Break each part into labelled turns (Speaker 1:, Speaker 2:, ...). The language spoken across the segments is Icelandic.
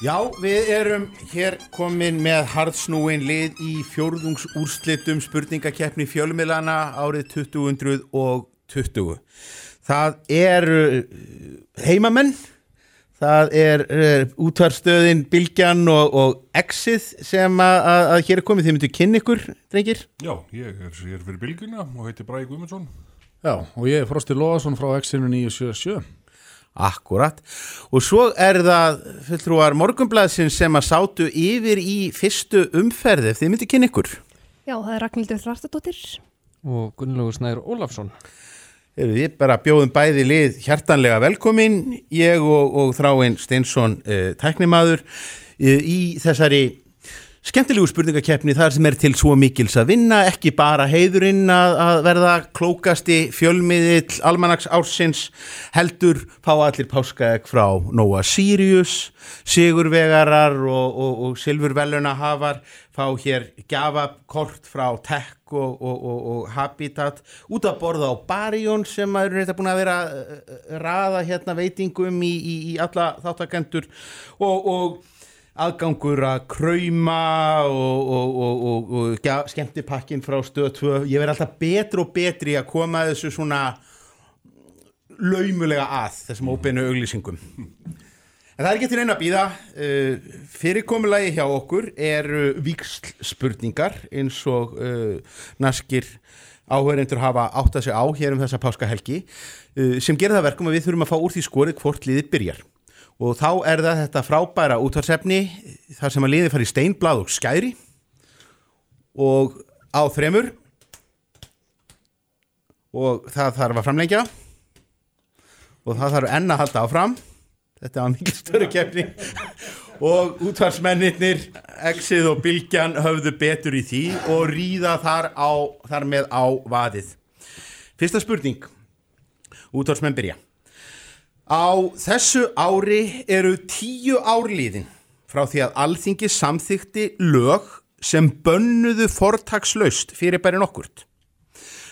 Speaker 1: Já, við erum hér komin með hardsnúin lið í fjórðungsúrslitum spurningakeppni fjölumilana árið 2020. Það er uh, heimamenn, það er uh, útvarstöðin Bilgjan og, og Exið sem að, að, hér er komið. Þið myndu kynna ykkur, drengir?
Speaker 2: Já, ég er, ég er fyrir Bilguna og heiti Bræði Guðmundsson.
Speaker 3: Já, og ég er Frosti Lóðarsson frá X-inu 977.
Speaker 1: Akkurat. Og svo er það fulltrúar morgunblæðsins sem að sátu yfir í fyrstu umferði. Þið myndu kynna ykkur?
Speaker 4: Já, það er Ragnhildur Þrastadóttir.
Speaker 5: og Gunnlaugur Snær Ólafsson
Speaker 1: við bara bjóðum bæði lið hjartanlega velkomin, ég og, og Þráinn Steinsson uh, tæknimaður uh, í þessari skemmtilegu spurningakeppni þar sem er til svo mikils að vinna, ekki bara heiðurinn að, að verða klókasti fjölmiðill almanags ársins heldur fá allir páskaeg frá Nóa Sirius, Sigurvegarar og, og, og Silfurveluna hafar fá hér gjafakort frá Tech og, og Habitat. Út að borða á Barjón sem er þetta búin að vera uh, raða hérna veitingum í, í, í alla þáttakendur og aðgangur að krauma og, og, og, og ja, skemmtipakkin frá stöð 2 ég verði alltaf betri og betri að koma að þessu svona laumulega að þessum óbeinu auglýsingum. En það er til einn að býða uh, fyrirkomulagi hjá okkur eru víksl spurningar eins og uh, naskir áhörendur hafa átt að segja á hér um þessa páskahelgi uh, sem gerir það verkum að við þurfum að fá úr því skorið hvort liðið byrjar og þá er það þetta frábæra útvarsefni þar sem að liði fari steinblad og skæri. Og á þremur. Og það þarf að framlengja. Og það þarf enna að halda áfram. Þetta var mikið störu kefni og útvarsmennir Exið og Bilgjan höfðu betur í því og ríða þar, á, þar með á vaðið. Fyrsta spurning. Útvarsmenn byrja Á þessu ári eru tíu árliðin frá því að alþingi samþykti lög sem bönnuðu fortakslaust fyrir bæri nokkurt.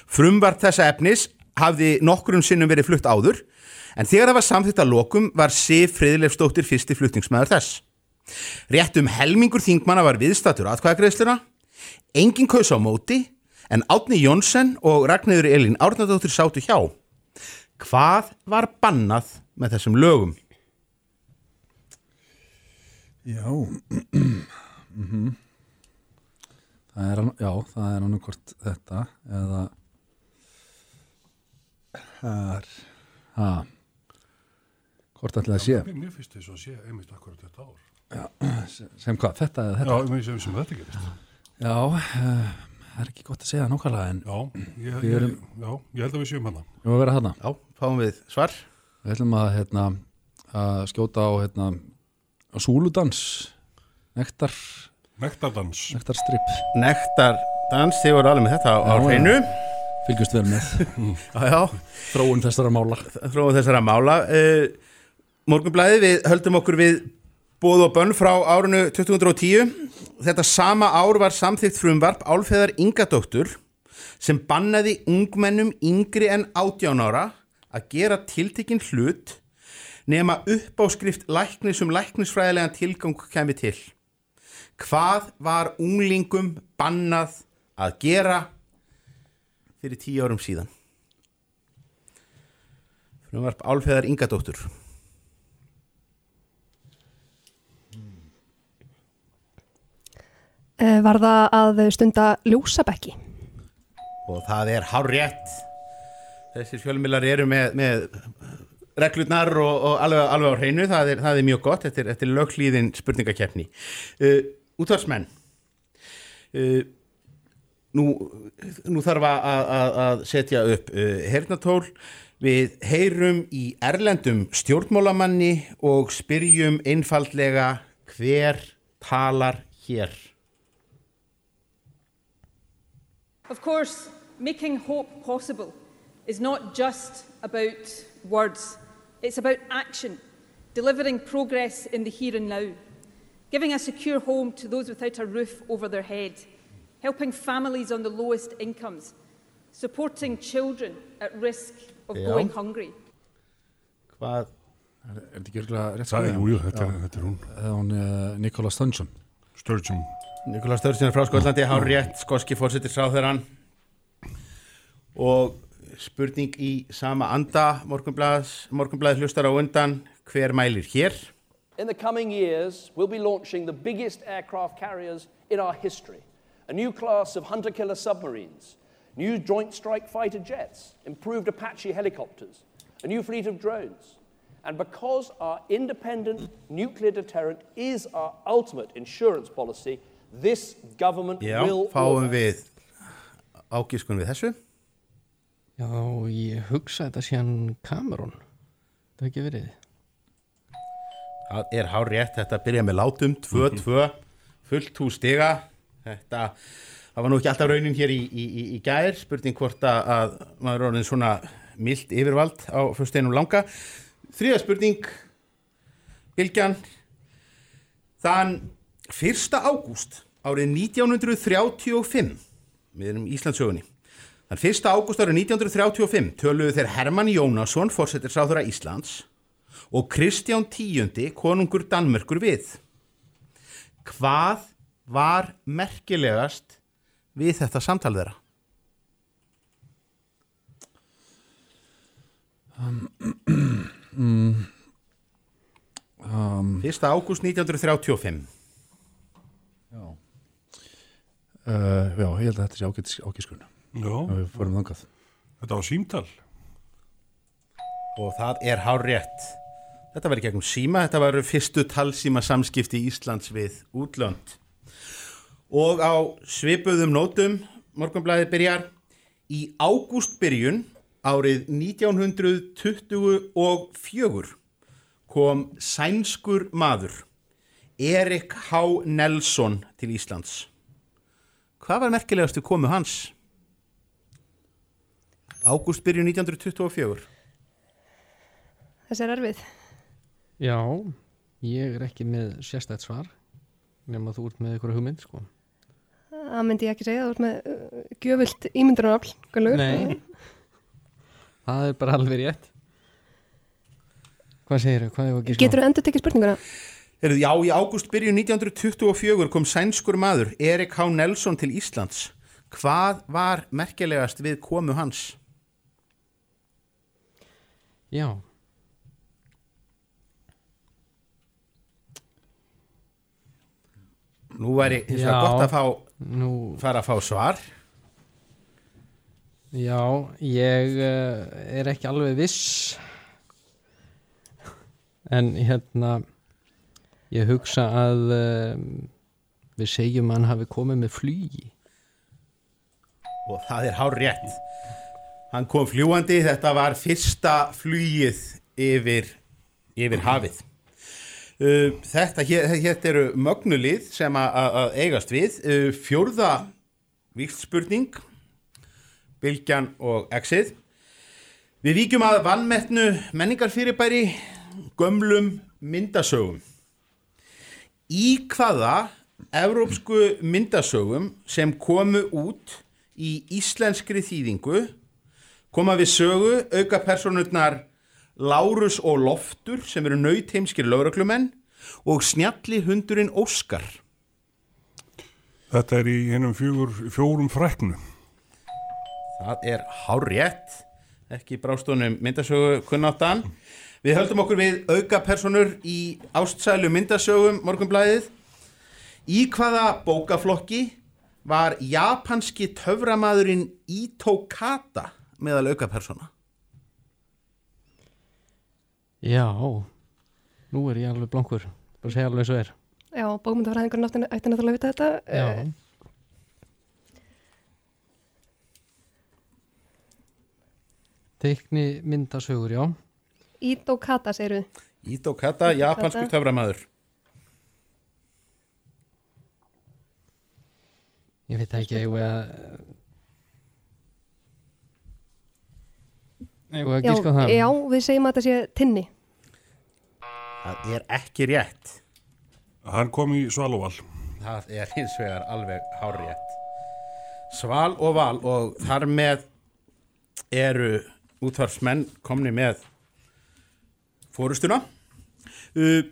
Speaker 1: Frumvart þessa efnis hafði nokkurum sinnum verið flutt áður en þegar það var samþykt að lokum var Sif Friðleifstóttir fyrsti fluttingsmæður þess. Rétt um helmingur þingmanna var viðstatur aðkvæðagreðsluna, engin kaus á móti en Átni Jónsson og Ragnæður Elin Árnardóttir sátu hjá. Hvað var bannað með þessum lögum?
Speaker 3: Já, mm -hmm. það er, já, það er annarkort þetta eða her, ha, hvort ætlaði að sé?
Speaker 2: Mér, mér finnst þess að sé einmitt akkurat þetta ár.
Speaker 3: Já, sem, sem hvað, þetta eða þetta?
Speaker 2: Já, mér sem, sem þetta gerist.
Speaker 3: Já, uh, það er ekki gott að segja nákvæmlega en
Speaker 2: Já, ég,
Speaker 3: Við
Speaker 2: ég,
Speaker 3: erum-
Speaker 2: já, ég held að við séum hana.
Speaker 3: við erum að vera hana.
Speaker 1: Já, fáum við svar.
Speaker 3: Við ætlum að, hérna, að skjóta á, hérna, á súludans, nektar,
Speaker 2: Nektardans.
Speaker 3: nektarstripp,
Speaker 1: Nektardans, þið voru alveg með þetta á, hreinu.
Speaker 3: fylgjast vel með þróun þessara mála.
Speaker 1: þróum þessara mála. Uh, Morgunblæði, við höldum okkur við bóð og bönn frá árinu 2010. Þetta sama ár var samþygt frumvarp Álfeðar Ingadóttur sem bannaði ungmennum yngri en 18 ára að gera tiltekinn hlut nema uppáskrift læknis um læknisfræðilegan tilgang kemi til. Hvað var unglingum bannað að gera fyrir tíu árum síðan? Frumvarp Álfeðar Ingadóttur.
Speaker 4: Uh, var það að stunda ljósabekki?
Speaker 1: og það er hár rétt þessir fjölmilar eru með, með reglurnar og, og alveg, alveg á hreinu, það er, það er mjög gott. Þetta er, er löglíðin spurningakeppni. Uh, útvarsmenn uh, nú, nú þarf að, að, að setja upp uh, hernatól við heyrum í erlendum stjórnmálamanni og spyrjum einfaldlega hver talar hér?
Speaker 6: Of course, making hope possible is not just about words, it's about action, delivering progress in the here and now, giving a secure home to those without a roof over their head, helping families on the lowest incomes, supporting children at risk of
Speaker 1: Yeah.
Speaker 6: going hungry.
Speaker 1: hvað
Speaker 3: Er, er þetta ekki örgulega rétt
Speaker 2: Það er, jú, jú, þetta,
Speaker 3: Já.
Speaker 2: er, þetta er hún.
Speaker 3: Eða hún uh, Nikola Stunson
Speaker 2: Sturgeon.
Speaker 1: Nikolas Sturgeon frá Skotlandi, hár rétt, skoski fórsetisráþurann og spurning í sama anda, morgunblæð hlustar á undan, hver mælir hér?
Speaker 7: In the coming years, we'll be launching the biggest aircraft carriers in our history a new class of hunter killer submarines, new Joint Strike Fighter jets, improved Apache helicopters, a new fleet of drones. And because our independent nuclear deterrent is our ultimate insurance policy, this government
Speaker 1: Já,
Speaker 7: will.
Speaker 1: fáum
Speaker 7: order-
Speaker 1: við ágískun við þessu.
Speaker 5: Já, ég hugsa þetta síðan Cameron Það hefur ekki verið
Speaker 1: Það er hár rétt, þetta byrja með látum, 2-2, fullt hús stiga. Þetta, það var nú ekki alltaf raunin hér í, í, í, í gær, spurning hvort að, að maður er orðin svona mild yfirvald á fyrsteinum langa. Þriða spurning, Bilgjan, þann 1. ágúst árið 1935, við erum Íslandsögunni, þann 1. ágúst árið 1935 töluðu þeir Hermann Jónasson, fórsetisráðura Íslands, og Kristján tíundi, konungur Danmörkur við. Hvað var merkilegast við þetta samtal þeirra?
Speaker 3: um,
Speaker 1: 1. ágúst 1935.
Speaker 3: já. Uh, já, ég held að þetta sé ágætis, ágæskun
Speaker 2: Já,
Speaker 3: við fórum þangað
Speaker 2: þetta var símtal.
Speaker 1: Og það er hár rétt. Þetta var í gegnum síma, þetta var fyrstu talsíma samskipti Íslands við útlönd. Og á svipuðum nótum, morgunblæði byrjar, í ágústbyrjun árið 1924 kom sænskur maður, Erik H. Nelson til Íslands. Hvað var merkilegast við komu hans? Ágústbyrjun 1924.
Speaker 4: Þessi er erfið.
Speaker 5: Já, ég er ekki með sérstætt svar nema þú ert með ykkur hugmynd sko.
Speaker 4: Það myndi ég ekki segja, þú ert með uh, gjöfult ímyndunarafl, Gunnlaugur.
Speaker 5: Nei, það er bara alveg rétt Hvað er að gíska?
Speaker 4: Getur þú endur tekið spurninguna?
Speaker 1: Heyrðu, já, í ágústbyrjun 1924 kom sænskur maður, Erik H. Nelson, til Íslands. Hvað var merkilegast við komu hans?
Speaker 5: Já,
Speaker 1: Nú væri
Speaker 5: Já.
Speaker 1: vegar gott að fá,
Speaker 5: nú,
Speaker 1: fara að fá svar.
Speaker 5: já, ég uh, er ekki alveg viss en hérna ég hugsa að uh, við segjum að hann hafi komið með flugi
Speaker 1: Og það er hár rétt. Hann kom fljúandi, þetta var fyrsta flugið yfir, yfir hafið. Uh, þetta, hér, hér eru mögnulið sem að- eigast við. Uh, fjórða víkspurning, Bylgjan og Exið. Við víkjum að vannmettnu menningarfyrirbæri gömlum myndasögum. Í hvaða evrópsku myndasögum sem komu út í íslenskri þýðingu koma við sögu auka personurnar Lárus og Loftur sem eru nautheimskir lögreglumenn og snjalli hundurinn Óskar.
Speaker 2: Þetta er í fjögur, fjórum fræknu.
Speaker 1: Það er hárétt, ekki brástónum myndasögu kunnáttan. Við höldum okkur við auka personur í ástsælu myndasögum morgunblæðið. Í hvaða bókaflokki var japanski töframadurinn Ito Kata meðal auka persona?
Speaker 5: Já, nú er ég alveg blankur bara segja alveg eins og er
Speaker 4: Já, bókmyndafræðingur náttúrulega ætti náttúrulega að vita þetta.
Speaker 5: Já,
Speaker 4: Eh,
Speaker 5: teikni myndasögur, já
Speaker 4: Ito Kata.
Speaker 1: Ito Kata, japanskur
Speaker 4: Kata.
Speaker 1: töframadur.
Speaker 5: Ég veit ekki, eigum við að eigum við að
Speaker 4: Já,
Speaker 5: það
Speaker 4: já, við segjum að þetta sé tinni.
Speaker 1: Það er ekki rétt.
Speaker 2: Hann kom í Svalóval.
Speaker 1: Það er hins vegar alveg hárétt. Sval og val og þar með eru útvarsmenn komni með fórustuna uh,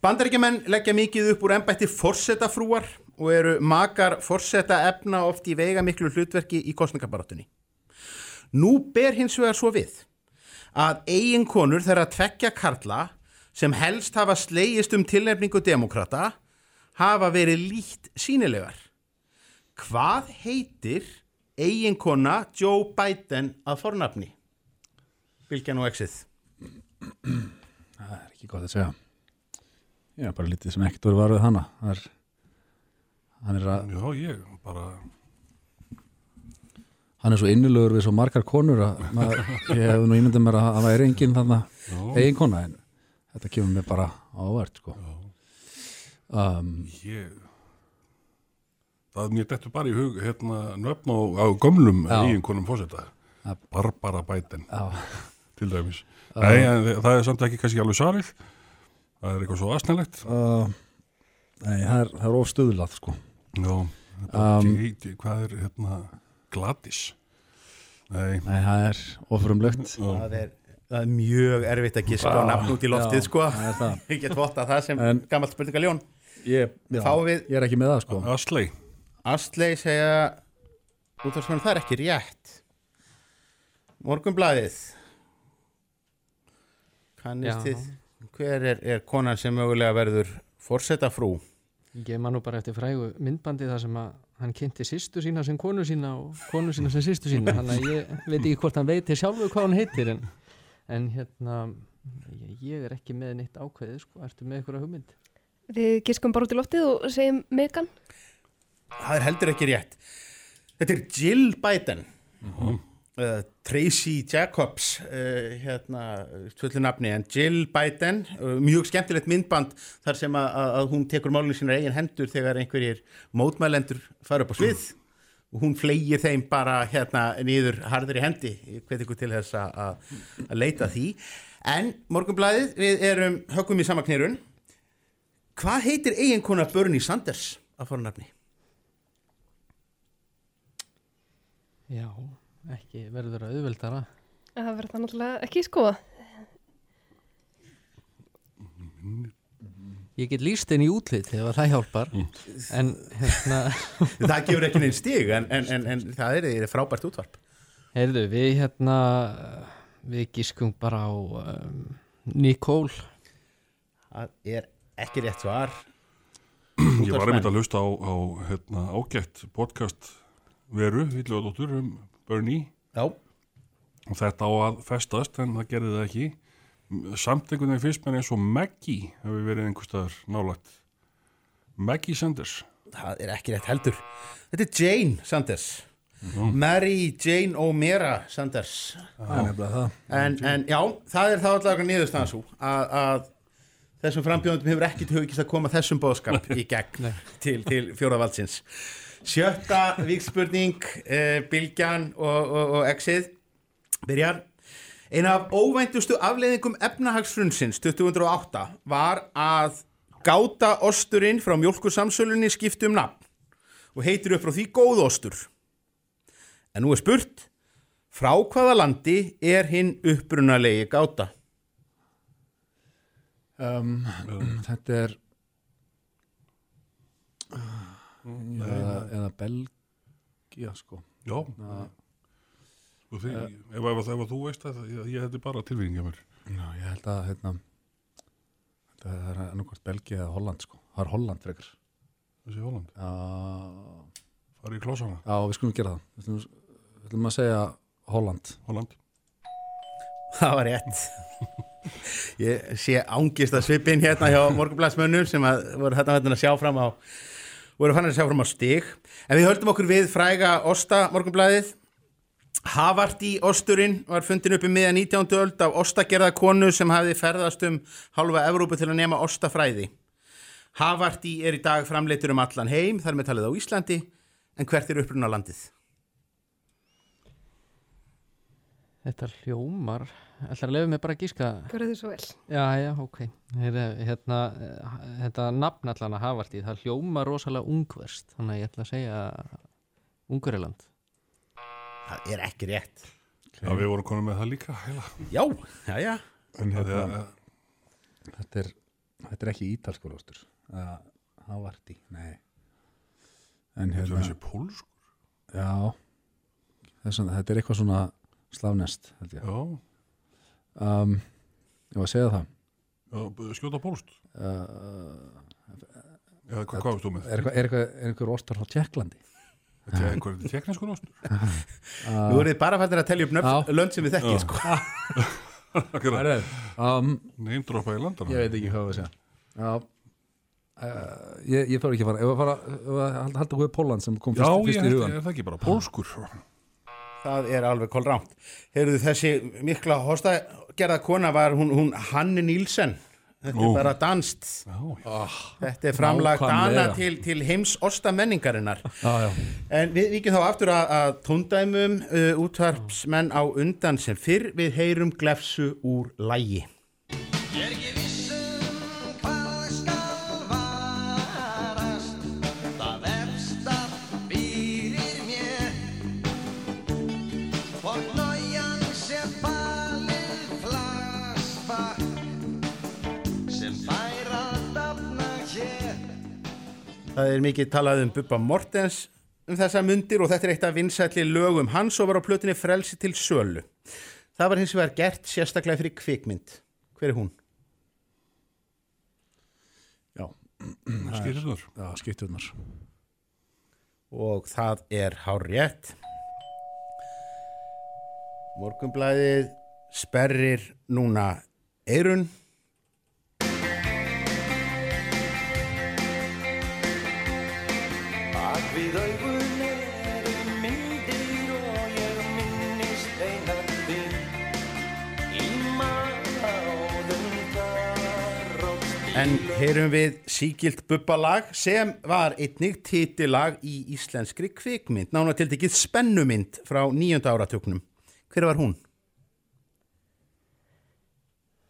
Speaker 1: Bandaríkjamenn leggja mikið upp úr embætti forsetafrúar og eru makar forseta efna oft í veiga miklu hlutverki í kostningabarátunni. Nú ber hins vegar svo við að eiginkonur þeirra tvekja karla sem helst hafa slegist um tilnefningu demokrata hafa verið lít sínilegar. Hvað heitir eiginkona Joe Biden að fornafni? Bilgjan og exið.
Speaker 3: Það er ekki gott að segja. Ég er bara lítið sem ekkert voru varðið hana. Það er, hann, er að,
Speaker 2: Já, ég bara,
Speaker 3: hann er svo innilegur við svo margar konur að maður, ég hef nú ímyndið mér að það væri engin þannig eigin kona en þetta kemur mér bara ávert sko. um,
Speaker 2: ég, það er mér dettur bara í hug, hérna, nöfn á, á gömlum
Speaker 3: Já.
Speaker 2: eiginkonum fósetta. Barbara Biden, til dæmis. Nei, en það er samt ekki kannski alveg svarið. Það er eitthvað svo aðsnælegt.
Speaker 3: uh, nei, það er, er ofstuðlað sko.
Speaker 2: Já,
Speaker 3: um,
Speaker 2: hvað er, hérna, Gladys? Nei,
Speaker 3: Nei, það er ofrumlegt
Speaker 2: já,
Speaker 1: Það er, það er mjög erfitt að giska á nafn út í loftið
Speaker 3: Já,
Speaker 1: sko.
Speaker 3: það er það.
Speaker 1: Ég get votta það sem
Speaker 3: En-
Speaker 1: gammalt spurningaljón.
Speaker 3: ég, já,
Speaker 1: Fáum við
Speaker 3: ég er ekki með það sko.
Speaker 2: Asley.
Speaker 1: Astley segja útvarsmenn það er ekki rétt. Morgunblæðið. Kannist þið hver er, er konan sem mögulega verður forseta frú?
Speaker 5: Ég man nú bara eftir frægu myndbandi þar sem að hann kynnti sýstu sína sem konu sína og konu sína sem sýstu sína þannig að ég veit ekki hvort hann veitir sjálfur hvað hann heitir en, en hérna ég, ég er ekki með neitt ákveðið sko, ertu með eitthvað hugmynd?
Speaker 4: Við giskum bara út í loftið og segjum Megan.
Speaker 1: Það er heldur ekki rétt. Þetta er Jill Biden. Uh, Tracy Jacobs uh, hérna, fullu nafni en Jill Biden, uh, mjög skemmtilegt myndband þar sem að, að hún tekur málinu sínar eigin hendur þegar einhverjir mótmælendur fara upp á svið. Og hún flegir þeim bara hérna nýður harður í hendi hvað ykkur til þess að, leita því. En morgunblæðið við erum högum í samaknirun hvað heitir eiginkona Bernie Sanders að fara nafni?
Speaker 5: Já, ekki verður að auðveldara
Speaker 4: Það verður það náttúrulega ekki sko.
Speaker 5: Ég get líst henni í útlit ef að það hjálpar en hérna
Speaker 1: það gefur ekki neinn stig en, en, en, en það er, er frábært útvarp.
Speaker 5: Heyrðu, við hérna við giskum bara á um, Nicole.
Speaker 1: Það er ekki rétt svar.
Speaker 2: Ég var einmitt að hlusta á, á hérna, ágætt podcast veru, Villjóðdóttur um Bernie.
Speaker 1: Já,
Speaker 2: og þetta á að festast en það gerði það ekki. Samt einhvern veginn fyrst mér eins og Maggie hefur verið einhver staðar nálægt. Maggie Sanders.
Speaker 1: Það er ekki rétt heldur. Þetta er Jane Sanders. Mary Jane O'Meara Sanders.
Speaker 3: Er það.
Speaker 1: En, en já, það er þá allavega niðurstaðan svo að, að þessum frambjóðundum hefur ekkit hugist að koma þessum bóðskap í gegn til, til fjóravaldsins sjötta vikspurning uh, Bilgjan og, og, og Exið byrjar. Eina af óvæntustu afleiðingum efnahagsfrunnsins 2008 var að gáta osturinn frá mjölkursamsölunni skipti um nafn og heitir upp frá því góðostur. En nú er spurt Frá hvaða landi er hinn upprunalegi gáta?
Speaker 3: um, Þetta er eða, eða Belgia sko.
Speaker 2: Já. Og því, ef, ef, ef, þú veist það ég, ég er bara tilvíðing hjá mér.
Speaker 3: Já, ég held að hérna, þetta er annarkvæmt Belgia eða Holland sko. Það er Holland frekar.
Speaker 2: Þessi Holland,
Speaker 3: Já,
Speaker 2: farið í klósana
Speaker 3: já við skulum gera það. Við ætlum, við ætlum að segja Holland.
Speaker 2: Holland.
Speaker 1: Það var rétt. Ég sé ángist að svipin hérna hjá morgunblæsmönnum sem að voru þetta að sjá fram á voru fannar að sjá fram á stig. En við höldum okkur við fræga Osta morgunblæðið. Havarti osturinn var fundin upp í miða 19. öld af ostagerða konu sem hafði ferðast um halva Evrópu til að nema ostafræði. Havarti er í dag framleitur um allan heim, þar með talið á Íslandi, en hvert er uppruna landið?
Speaker 5: Þetta hljómar. Ætlar að lefa mig bara að gíska
Speaker 4: Gjörðu þið svo vel.
Speaker 5: Já, já, ok. Heyrðu, hérna, eh, Þetta nafn allan að hafa allt í það hljómar rosalega ungverst þannig að ég ætla að segja Unguriland
Speaker 1: Það er ekki rétt.
Speaker 2: Já, við vorum konum með það líka heila.
Speaker 1: Já, já, já.
Speaker 3: en
Speaker 2: Það
Speaker 3: hérna,
Speaker 2: er,
Speaker 3: þetta, er, þetta er ekki ítalskur ostur uh, Havarti, nei. En
Speaker 2: það er
Speaker 3: hérna
Speaker 2: þessi pólsk
Speaker 3: já. Að þetta er eitthvað svona slavnest held ég.
Speaker 2: Já,
Speaker 3: um, ég var að segja það.
Speaker 2: Já skjóta pólst
Speaker 3: uh,
Speaker 2: Já, hvað, hvað veist þú með?
Speaker 3: er eitthvað, er eitthvað, er eitthvað ostur á Tjekklandi
Speaker 2: Þetta er einhver tekniskur ostur
Speaker 1: Nú eru þið bara fættir að telja upp nöfn,
Speaker 3: Já.
Speaker 1: lönd sem við þekkið
Speaker 2: Já.
Speaker 1: sko.
Speaker 3: Herðu, um,
Speaker 2: Neymdroppa í landana.
Speaker 3: Ég veit ekki hvað við segja. Já. Uh, ég, ég þarf ekki að fara. Ef að fara, ef að halda, hvað Póland sem kom
Speaker 2: Já,
Speaker 3: fyrst,
Speaker 2: ég
Speaker 3: fyrst í
Speaker 2: held
Speaker 3: hugan
Speaker 2: er það ekki bara pólskur
Speaker 1: Það er alveg kolrámt. Heyrðu þessi mikla hosta gerða kona var hún, hún Hanne Nílsen. Þetta
Speaker 2: Ó.
Speaker 1: er bara danst.
Speaker 2: Já,
Speaker 1: Þetta er framlag
Speaker 3: Nákvæmlega.
Speaker 1: dana til, til heims osta menningarinnar.
Speaker 3: já, já.
Speaker 1: En við vikum þá aftur að, að tóndæmum uh, útvarpsmenn á undan sem fyrr við heyrum glefsu úr lægi.
Speaker 8: Ég Það
Speaker 1: er mikið talað um Bubba Mortens um þessa mundir og þetta er eitt af vinsætli lögum hans og var á plötunni frelsi til sölu. Það var hins vegar gert sérstaklega fyrir kvikmynd. Hver er hún?
Speaker 3: já,
Speaker 2: skýrður
Speaker 3: já skipturnar
Speaker 1: og það er hár rétt. Morgunblæðið sperrir núna eirun.
Speaker 8: Við augun eru myndir og ég minnist einar þín Í máðum þar og
Speaker 1: En heyrum við síkilt bubbalag sem var einnig titillag í íslenskri kvikmynd, nána til tekið spennumynd frá nýjönda áratöknum. Hver var hún?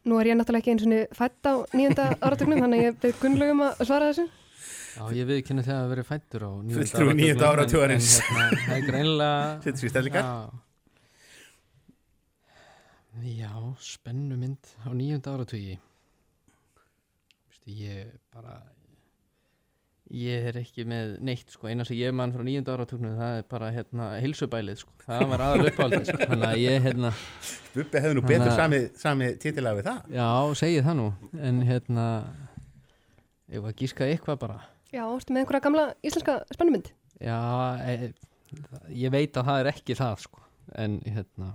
Speaker 4: Nú er ég náttúrulega ekki eins og fætt á nýjönda áratögnum, þannig að ég byrð Gunnlaugum að svara þessu.
Speaker 5: Já, ég viðkynna þegar að vera fættur á
Speaker 1: áratugarins.
Speaker 5: en hérna, Það er greinlega. Já, spennu mynd á nýjunda áratugi Vistu, ég bara ég er ekki með neitt sko, eina sem ég mann frá nýjunda áratugnum það er bara hérna hilsubælið sko. það var aðal uppáldið sko. þannig að ég hérna,
Speaker 1: Bubbi hefði nú betur
Speaker 5: að-
Speaker 1: sami, sami titillag við það.
Speaker 5: já, segi það nú en hérna ég var að gíska eitthvað bara
Speaker 4: Já, ertu með einhverja gamla íslenska spennumynd?
Speaker 5: Já, e, ég veit að það er ekki það sko. en hérna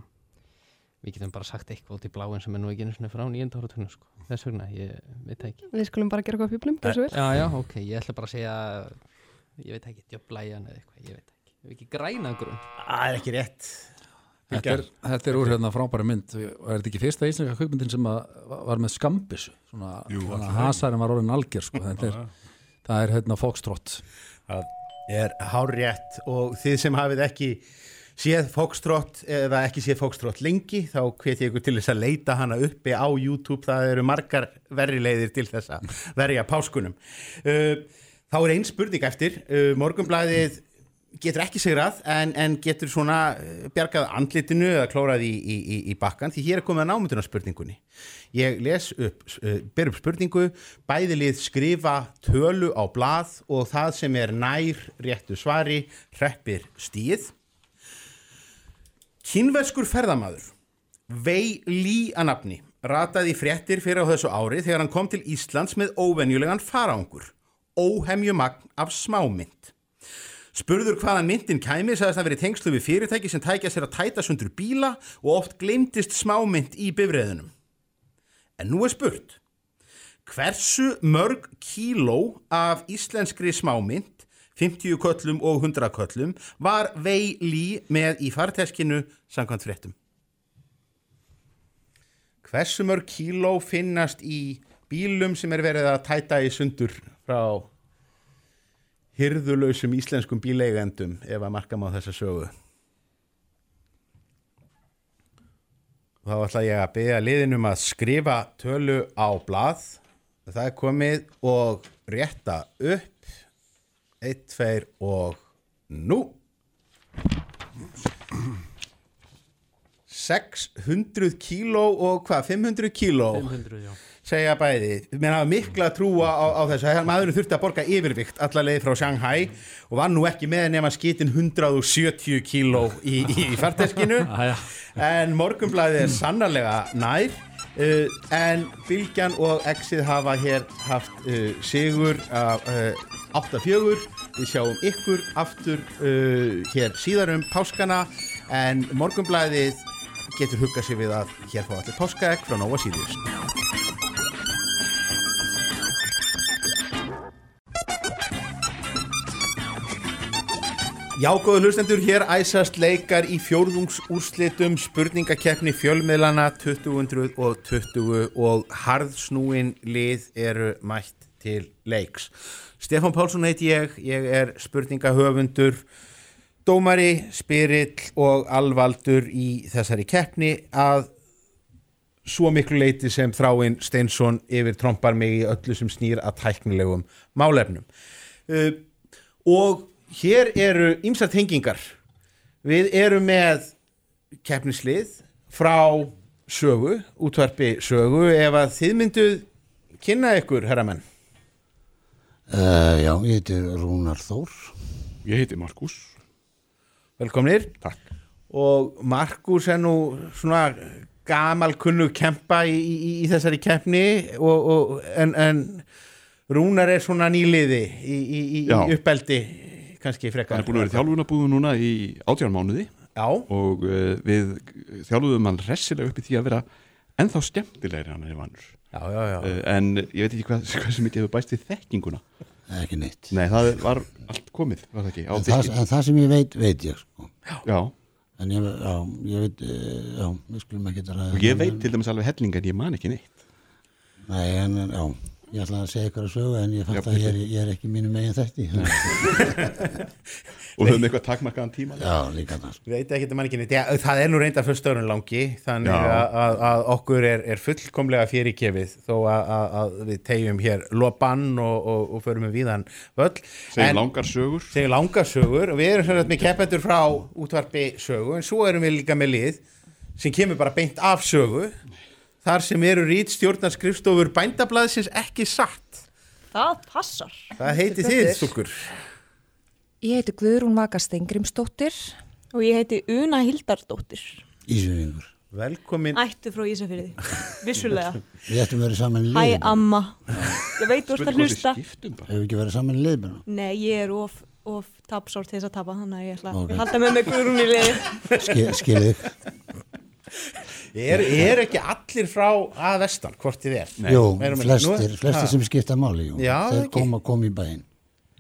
Speaker 5: við getum bara sagt eitthvað út í bláin sem er nú ekki einu svona frá nýjönda áratunum sko. þess vegna, ég veit ekki
Speaker 4: Við skulum bara gera eitthvað fjöblum, svo vel.
Speaker 5: Já, já, ok, ég ætla bara að segja ég veit ekki, djöflæjan eða eitthvað, ég veit ekki ég veit ekki græna grunn
Speaker 1: Það er ekki rétt.
Speaker 3: Þetta er, þetta er úr hérna frábæri mynd og er þetta ekki fyrsta íslenska kvikmyndin sem að var með skambissu svona,
Speaker 2: Jú,
Speaker 3: svona hasarinn var orðin algjör sko. þetta er, það er hérna Foxtrot.
Speaker 1: Það er hár rétt og þið sem hafið ekki séð Foxtrot eða ekki séð Foxtrot lengi þá hvet ég ykkur til þess að leita hana uppi á YouTube, það eru margar verri leiðir til þess að verja páskunum. Uh, þá er einn spurning eftir, uh, morgunblæðið getur ekki sigrað en, en getur svona uh, bjargað andlitinu eða klórað í, í, í, í bakkan því hér er komið að námynduna spurningunni. Ég les upp, uh, ber upp spurningu, bæðilið skrifa tölu á blað og það sem er nær réttu svari hreppir stíð. Kínverskur ferðamaður, Vei Lý að nafni, rataði fréttir fyrir á þessu ári þegar hann kom til Íslands með óvenjulegan farangur, óhemjumagn af smámynd. Spurður hvaðan myndin kæmi sagðist að verið tengslu við fyrirtæki sem tækja sér að tæta sundur bíla og oft glemtist smámynd í bifræðunum. En nú er spurt, hversu mörg kíló af íslenskri smámynd, 50 köllum og 100 köllum, var Vei Lý með í farteskinu samkvæmt fréttum? Hversu mörg kíló finnast í bílum sem er verið að tæta í sundur frá hyrðulösum íslenskum bíleigendum ef að marka má þessa sögu? Þá ætla ég að beða liðinum að skrifa tölu á blað. Það er komið og rétta upp. Eitt, tveir og nú. 600 kíló og hvað, 500 kíló
Speaker 5: 500, já
Speaker 1: segja bæði, menn hafa mikla trúa á, á þessu, maðurinn þurfti að borga yfirvikt alla leið frá Shanghai og var nú ekki með nema skitin 170 kíló í, í, í farteskinu. En morgunblæðið er sannarlega nær. Uh, en Bilgjan og Exið hafa hér haft uh, sigur af uh, 8-4 við sjáum ykkur aftur uh, hér síðar um páskana. En morgunblæðið getur huggað sér við að hér fá allir páskaegg frá Nova Sirius Já, góðu hlustendur, hér æsast leikar í fjórðungsúrslitum spurningakeppni fjölmiðlana 2020 og harðsnúin lið eru mætt til leiks. Stefán Pálsson heiti ég, ég er spurningahöfundur, dómari, spyrill og alvaldur í þessari keppni að svo miklu leiti sem þráinn Steinsson yfir trompar mig í öllu sem snýr að tæknilegum málefnum. Uh, og hér eru ýmsar tengingar. Við erum með keppnislið frá sögu, útvarpi sögu, ef að þið mynduð kynna ykkur, herramenn.
Speaker 9: Uh, já, ég heiti Rúnar Þór.
Speaker 2: Ég heiti Markus.
Speaker 1: Velkomnir.
Speaker 2: Takk.
Speaker 1: Og Markus er nú svona gamal kunnu kempa í, í, í þessari keppni og, og, en, en Rúnar er svona nýliði í, í, uppeldi kannski frekar.
Speaker 10: Hann er búin að vera í þjálfunabúðu núna í átján mánuði
Speaker 1: Já,
Speaker 10: og uh, við þjálfuðum hann ressilega upp í því að vera ennþá skemmtilegri hann er vannur.
Speaker 1: já, já, já.
Speaker 10: Uh, en ég veit ekki hvað, hvað sem mikið hefur bæst við þekkinguna.
Speaker 9: Ekki neitt.
Speaker 10: Nei, það var allt komið, var það ekki,
Speaker 9: En það, en það sem ég veit, veit ég, sko.
Speaker 10: Já,
Speaker 9: En ég, já, ég veit, uh, já, við skulum ekki ræða.
Speaker 10: og ég veit til dæmis alveg helling en ég man ekki neitt.
Speaker 9: Nei, en, en, já, ég ætla að segja ykkur að sögu en ég fatt að ég er, ég er ekki mínu megin þætti.
Speaker 10: Og höfum eitthvað takmarkaðan tíma.
Speaker 9: já, líka það.
Speaker 1: Já, það er nú reynda fyrst störun langi þannig að, að, að okkur er, er fullkomlega fyrirgefið þó að, að, að við tegjum hér lobann og, og, og förum við víðan völl.
Speaker 10: Segjum langar sögur.
Speaker 1: Segjum langar sögur og við erum sem sagt með keppendur frá útvarpi sögu en svo erum við líka með lið sem kemur bara beint af sögu þar sem eru rít stjórnarskrifstofur bændablaðsins ekki satt.
Speaker 11: Það passar.
Speaker 1: Það heiti þið, stúkur.
Speaker 11: Ég heiti Guðrún Vaka Stengrimsdóttir. Og ég heiti Una Hildardóttir.
Speaker 9: Ísjöfingur.
Speaker 1: Velkomin.
Speaker 11: Ættu frá Ísafyrði. Vissulega.
Speaker 9: Við ættum verið saman í
Speaker 11: Hæ
Speaker 9: liðinu.
Speaker 11: amma. Ég veit þú ert að hlusta.
Speaker 9: Hefur við ekki verið saman í liðinu?
Speaker 11: Nei, ég er of, of tapsárt þess að tapa, þannig að ég ætla
Speaker 9: Ok.
Speaker 11: að halda með mig Guðrún í liði.
Speaker 9: Skil, skilið.
Speaker 1: Er, er ekki allir frá að vestan, hvort þið er?
Speaker 9: Jú,
Speaker 1: Erum við-
Speaker 9: flestir,
Speaker 1: nú-
Speaker 9: flestir sem skipta máli, jú.
Speaker 1: Já,
Speaker 9: Þeir
Speaker 1: ekki.
Speaker 9: koma, koma í bæinn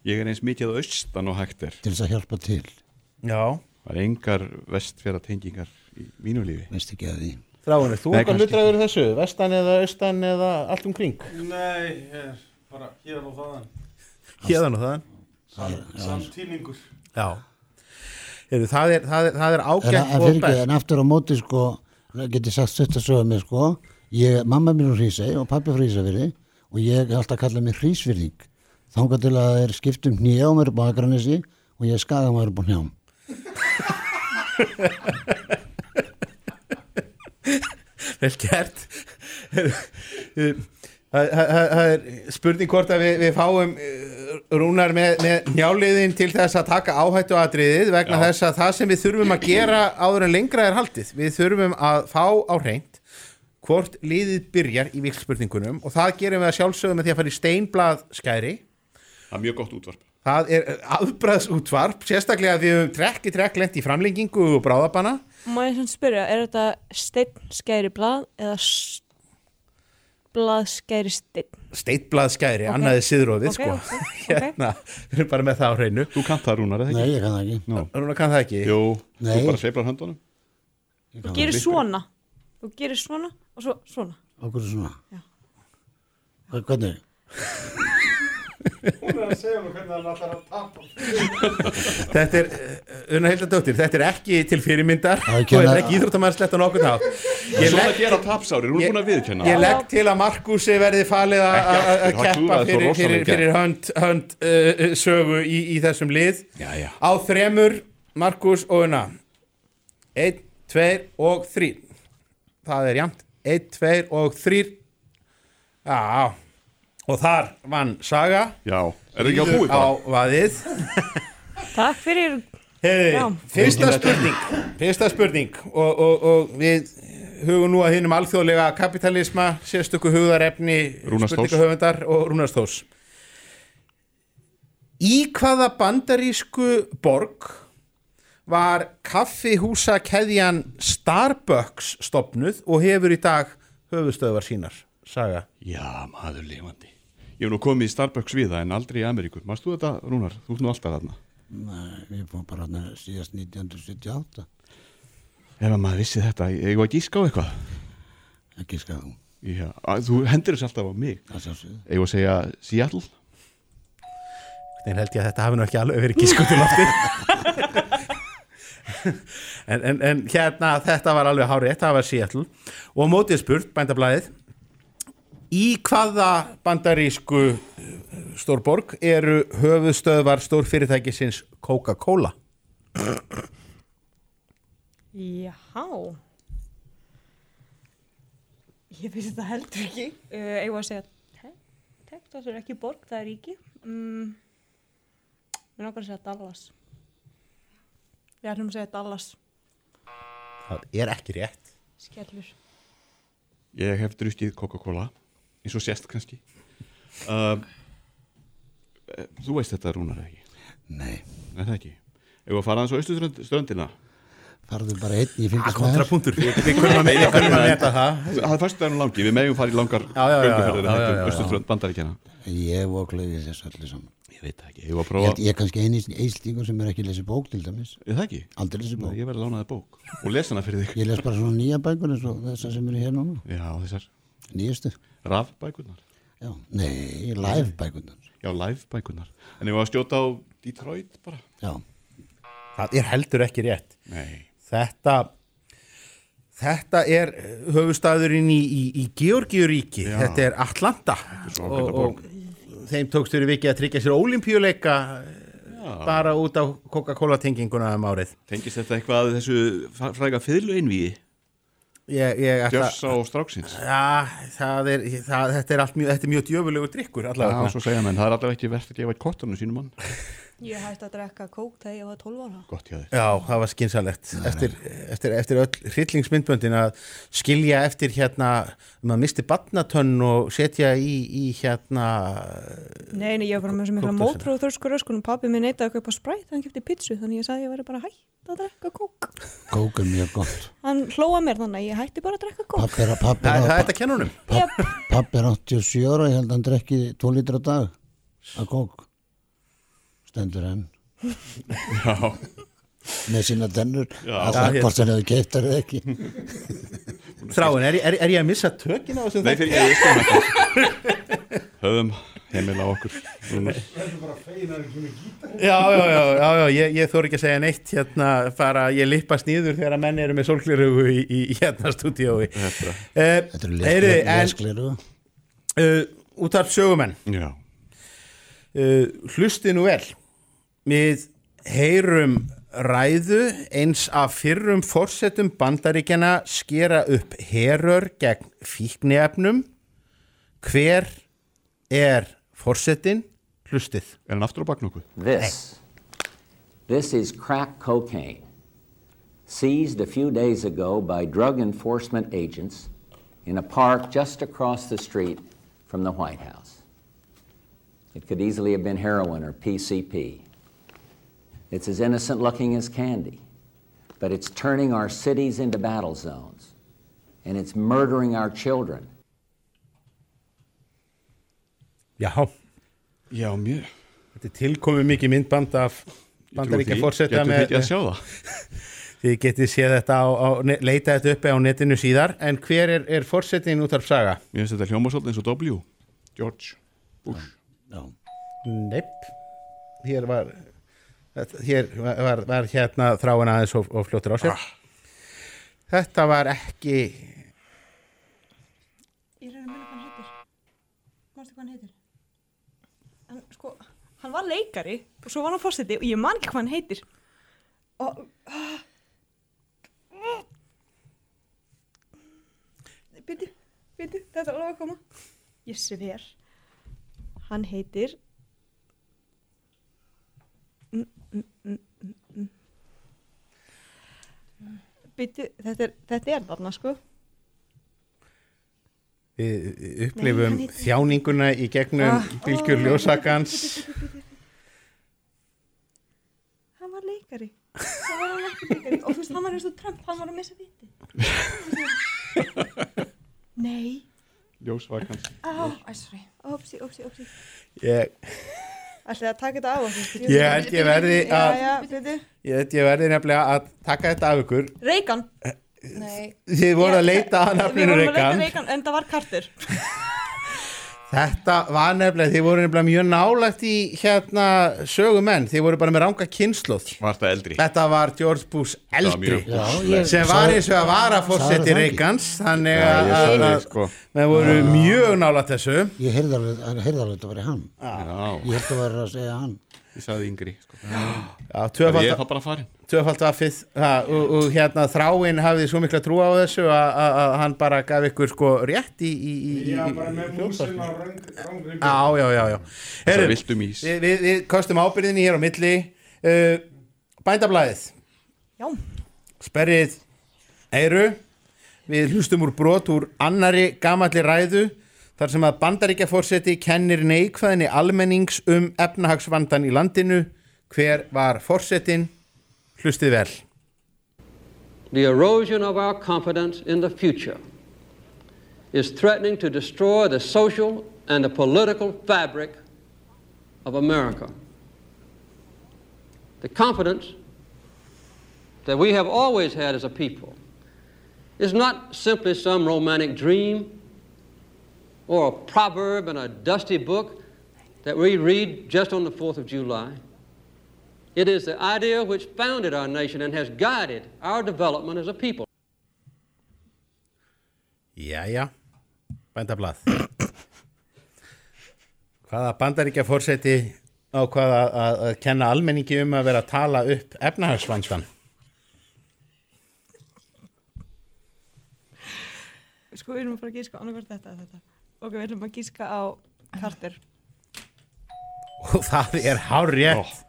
Speaker 10: Ég er eins mikið að austan og hægt er.
Speaker 9: til þess að hjálpa til.
Speaker 1: Já,
Speaker 10: Það er engar vestfjara tengingar í mínu lífi.
Speaker 9: Veist ekki að því.
Speaker 1: Þráinu, þú
Speaker 10: Nei,
Speaker 1: eitthvað
Speaker 10: kannski
Speaker 1: hlutræður þessu, vestan eða austan eða allt um kring?
Speaker 3: Nei, ég er bara hér og þaðan.
Speaker 1: Hérðan og þaðan.
Speaker 3: Samtíningur.
Speaker 1: Já. Heru, það, er, það, er, það er ágætt
Speaker 9: en,
Speaker 1: og best.
Speaker 9: en aftur á móti sko, geti sagt stutt að sögja mig sko, ég, mamma mér úr Hrísei og pappi frá Hrísafyrði og ég er alltaf að kalla mig Hrísfyrðing. Þangað til að það er skipt um hnjá mér upp á Akranesi og ég er skagamæður upp á hnjám.
Speaker 1: Vel gert. Það er spurning hvort að við, við fáum eh, rúnar með, með njáliðin til þess að taka áhættu aðriðið vegna
Speaker 10: Já.
Speaker 1: þess að það sem við þurfum að gera áður en lengra er haldið. Við þurfum að fá á hreint hvort liðið byrjar í vikspurningunum og það gerum við að sjálfsögum með því að fara í steinblað skæri.
Speaker 10: Það er mjög gott útvarp.
Speaker 1: Það er afbræðsútvarp, sérstaklega að við höfum trekk í trekk lent í framlengingu og bráðabana.
Speaker 11: Má ég svona spyrja, er þetta steinn skæri blað eða s- blað skæri steinn?
Speaker 1: Steitblað skæri,
Speaker 11: Ok.
Speaker 1: annaðið siðrófið,
Speaker 11: Ok,
Speaker 1: sko.
Speaker 11: ok, ok.
Speaker 1: hérna, við erum bara með það á hreinu.
Speaker 10: Þú kannt það rúnar, eða
Speaker 9: Nei,
Speaker 10: ekki?
Speaker 9: ég kann það ekki.
Speaker 10: Nú.
Speaker 1: Rúna kann það ekki.
Speaker 10: Jú,
Speaker 9: Nei.
Speaker 10: þú bara sveiflar höndunum.
Speaker 11: Þú gerir svona. Þú gerir svona og svo svona.
Speaker 9: Okkur svona.
Speaker 11: Já.
Speaker 9: Hvernig?
Speaker 3: Hún er að segja mér hvernig hann ætlar að tapa.
Speaker 1: Þetta er, uh, Una Hildardóttir, þetta er ekki til fyrirmyndar. Þú
Speaker 9: kenna-
Speaker 1: er ekki íþróttamannslegt á nokkurn hátt. Ég
Speaker 10: Svona
Speaker 1: legg,
Speaker 10: gera tapsári, hún er búin að viðkenna.
Speaker 1: ég legg til að Markusi verði falið að- að að keppa fyrir, fyrir, fyrir hönd, hönd uh, sögu í, í þessum lið.
Speaker 10: Já, já.
Speaker 1: Á þremur, Markus og Una. Einn, tveir og þrýr það er jæmt, einn, tveir og þrýr já og þar vann Saga.
Speaker 10: Já, er ekki á búið
Speaker 1: á
Speaker 10: bara?
Speaker 1: vaðið.
Speaker 11: Takk fyrir.
Speaker 1: Heyri,
Speaker 11: Já.
Speaker 1: fyrsta spurning. Fyrsta spurning. Og, og, og við hugum nú að hinnum alþjóðlega kapitalisma, sérstöku hugðarefni
Speaker 10: Rúnars Þórs.
Speaker 1: spurningahöfundar og Rúnastórs Í hvaða bandarísku borg var kaffihúsakeðjan Starbucks stopnuð og hefur í dag höfustöðvar sínar, saga?
Speaker 10: Já, maður lifandi Ég hef nú komið í Starbucks við það en aldrei í Ameríku. Mást þú þetta, Rúnar? Þú ert nú alltaf þarna.
Speaker 9: Nei, við fórum bara hann síðast 1978
Speaker 10: Ef að maður vissi þetta, ég var að gíska á eitthvað?
Speaker 9: Ekki skað þú
Speaker 10: Já, að, þú hendur þessu alltaf á mig.
Speaker 9: Það sjálfsögðu.
Speaker 10: Ég var að segja Seattle?
Speaker 1: Þeir held ég að þetta hafi nú ekki alveg verið gískut til lofti. En, en, en hérna þetta var alveg hárið, það var Seattle. Og mótið spurt, bændablaðið í hvaða bandarísku eh, stórborg eru höfuðstöðvar stórfyrirtækisins Coca-Cola?
Speaker 11: Já Ég finnst þetta heldur ekki. Uh, Ég var að segja "Te- Texas er ekki borg, það er ríki. Mm. Mér náttúrulega að segja Dallas. Við ætlum að segja Dallas.
Speaker 1: Það er ekki rétt.
Speaker 11: Skellur.
Speaker 10: Ég hef druskið Coca-Cola eins og sést kannski. Uh, eh, Þú veist þetta Rúnar eða ekki?
Speaker 9: Nei,
Speaker 10: Er það ekki? Ef að fara hans á austurströndina
Speaker 9: farðu bara einn í fylgist með
Speaker 1: kontrapunktur, það.
Speaker 10: Það. Er fyrst daginn langi, við megum fara í langar
Speaker 1: já.
Speaker 10: austurströnd bandaríkjana
Speaker 9: Ég voklaði þessu öllu saman.
Speaker 10: Ég veit það ekki, ég var að
Speaker 9: Ég,
Speaker 10: prófa
Speaker 9: ég er kannski eini einstíkur sem er ekki lesið bók til dæmis.
Speaker 10: Er það ekki?
Speaker 9: Aldrei lesið
Speaker 10: Nei,
Speaker 9: bók.
Speaker 10: Ég verði að lána þig bók. Og lesa hana fyrir þig.
Speaker 9: Ég les bara svona nýja bækur eins og þessar sem eru hér núna.
Speaker 10: Já, þessar.
Speaker 9: Nýjastu
Speaker 10: rafbækurnar?
Speaker 9: Já, nei, live bækurnar
Speaker 10: Já, livebækurnar. En ég var að skjóta á Detroit bara.
Speaker 9: Já,
Speaker 1: það er heldur ekki rétt.
Speaker 10: Nei.
Speaker 1: Þetta þetta er höfustæðurinn í, í, í Georgiuríki, þetta er Atlanta.
Speaker 10: Svo
Speaker 1: og,
Speaker 10: ágæta borg.
Speaker 1: og þeim tókst fyrir vikið að tryggja sér olimpíuleika bara út á Coca-Cola tenginguna um árið.
Speaker 10: Tengist þetta eitthvað að þessu fræga fiðlu einvíi
Speaker 1: ég, ég ætla
Speaker 10: Djöfs á stráksins
Speaker 1: Já, það er, það, þetta er allt mjög, þetta er mjög djöfulegu drikkur
Speaker 10: Já,
Speaker 1: allavega.
Speaker 10: svo segja menn, það er allavega ekki verðt að gefa eitt kottunum sínum mann
Speaker 11: Ég hætti að drekka kók þegar ég var 12 ára.
Speaker 10: Gott hjá þér.
Speaker 1: Já, það var skynsalegt eftir, eftir, eftir öll hryllingsmyndböndin að skilja eftir hérna maður misti batnatönn og setja í, í hérna
Speaker 11: Nei, nei, ég var bara með sem mikla mótrú og þörskur öskunum Pappi minn neitaði að kaupa spræt, hann kipti pizzu Þannig ég sagði að ég væri bara hætt að drekka kók.
Speaker 9: Kók er mjög gott.
Speaker 11: Hann hlóa mér þannig að ég hætti bara að drekka kók.
Speaker 9: Pappi er, er,
Speaker 1: er þetta kennunum
Speaker 11: Jep.
Speaker 9: pappi er 87 ára, ég held að hann drekki 2 lítra á dag að kók stendur enn.
Speaker 10: Já,
Speaker 9: með sína tennur. Að það
Speaker 1: hér.
Speaker 9: hvort sem hefur keipt er eða ekki.
Speaker 1: Þráin, er, er, er ég að missa tökin á þessum
Speaker 10: nei
Speaker 1: þætti?
Speaker 10: fyrir ég það Höfum heimil á okkur Rúnar.
Speaker 1: Já, já, já, já, já ég, ég þór ekki að segja neitt hérna, bara ég lippast nýður þegar að menn eru með sólglerugu í, í, í hérna stúdíói.
Speaker 10: Þetta
Speaker 1: uh,
Speaker 9: Þetta eru
Speaker 1: Heyri, en
Speaker 9: leskleru
Speaker 1: uh, út af sögumenn.
Speaker 10: Já,
Speaker 1: uh, hlusti nú vel við heyrum ræðu eins af fyrrum forsetum bandaríkjana skera upp herör gegn fíkniefnum hver er forsetin hlustið
Speaker 10: er hann aftur á bak nokkuð?
Speaker 12: This, this is crack cocaine, seized a few days ago by drug enforcement agents in a park just across the street from the White House. It could easily have been heroin or PCP. It's as innocent looking as candy, but it's turning our cities into battle zones, and it's murdering our children.
Speaker 1: Já,
Speaker 10: Já, mjög
Speaker 1: þetta er tilkomið mikið myndband af bandaríkja forseta
Speaker 10: Getur
Speaker 1: með
Speaker 10: þitt að sjá það?
Speaker 1: þið getið séð þetta á, á leita þetta uppi á netinu síðar en hver er, er forsetin út af saga?
Speaker 10: Mér finnst þetta hljóma svolítið eins og W George Bush
Speaker 9: Já.
Speaker 1: Nepp hér var hér var, var hérna þráin aðeins og, og fljóttur á sér. Ah. þetta var ekki
Speaker 11: ég reyna að mynda hvað hann heitir. Mærstu hvað hann heitir? En sko, hann var leikari og svo var hann fórstiti og ég man ekki hvað hann heitir. Og ah. byrju, byrju, þetta er alveg að koma. Ég sé þér hann heitir N Byttu, þetta er, þetta er þarna, sko.
Speaker 1: Við
Speaker 11: Nei,
Speaker 1: upplifum
Speaker 11: heitir-
Speaker 1: þjáninguna í gegnum
Speaker 11: Ah,
Speaker 1: bylgjur
Speaker 11: ó,
Speaker 1: ljósakans.
Speaker 11: Hann var leikari. Það var hann ekki leikari. Og þú veist, hann var eins og Trump, hann var að missa viti. Nei. Æ, sorry. Ópsi, ópsi, ópsi.
Speaker 1: Ég,
Speaker 11: Ætlaði að taka þetta af okkur.
Speaker 1: Ég held ég verði að- ég, held ég verði nefnilega að taka þetta af ykkur.
Speaker 11: Reagan.
Speaker 13: Nei.
Speaker 1: Þið voru að leita að
Speaker 11: Við
Speaker 1: nafninu
Speaker 11: vorum að leita
Speaker 1: Reagan.
Speaker 11: Reagan, en það var Carter.
Speaker 1: Þetta var nefnilega, þið voru nefnilega mjög nálægt í hérna sögumenn, þið voru bara með ranga kynnslóð.
Speaker 10: Var þetta eldri?
Speaker 1: Þetta var George Bush
Speaker 10: var
Speaker 1: eldri,
Speaker 9: Já, ég-
Speaker 1: sem var eins og að vara fórseti? Reagans, þannig að að- að-
Speaker 10: sko.
Speaker 1: menn voru mjög nálægt þessu.
Speaker 9: Ég heyrði alveg, heyrði alveg þetta að vera hann.
Speaker 10: Já,
Speaker 9: Ég held að vera að segja hann.
Speaker 10: Ég sagði yngri sko. Ég er það bara farin
Speaker 1: tvöfald vaffið. Ha, og, og hérna þráinn hafði svo mikla trú á þessu að, að, að hann bara gaf ykkur sko rétt í, í, í, í,
Speaker 2: Já,
Speaker 1: í
Speaker 2: bara með músin á röng, röngri
Speaker 1: Já, já, já, já.
Speaker 10: Það viltum ís.
Speaker 1: Við, við, við kostum ábyrðinni hér á milli. Uh, Bændablaðið.
Speaker 11: Já.
Speaker 1: Sperrið Eiru Við hlustum úr brot úr annari gamalli ræðu þar sem að bandaríkjafórseti kennir neikvæðinni almennings um efnahagsvandan í landinu. Hver var fórsetin hlustið vel.
Speaker 14: The erosion of our confidence in the future is threatening to destroy the social and the political fabric of America. The confidence that we have always had as a people is not simply some romantic dream or a proverb in a dusty book that we read just on the 4th of July. It is the idea which founded our nation and has guided our development as a people.
Speaker 1: Jæja, bændablað Hvaða bandaríkjafórseti á hvað að, að, að kenna almenningi um að vera að tala upp efnahagsvansvan
Speaker 11: Sko, við erum að fara að gíska annarkvært þetta eða þetta. Ok, við erum að gíska á Carter.
Speaker 1: og það er hár rétt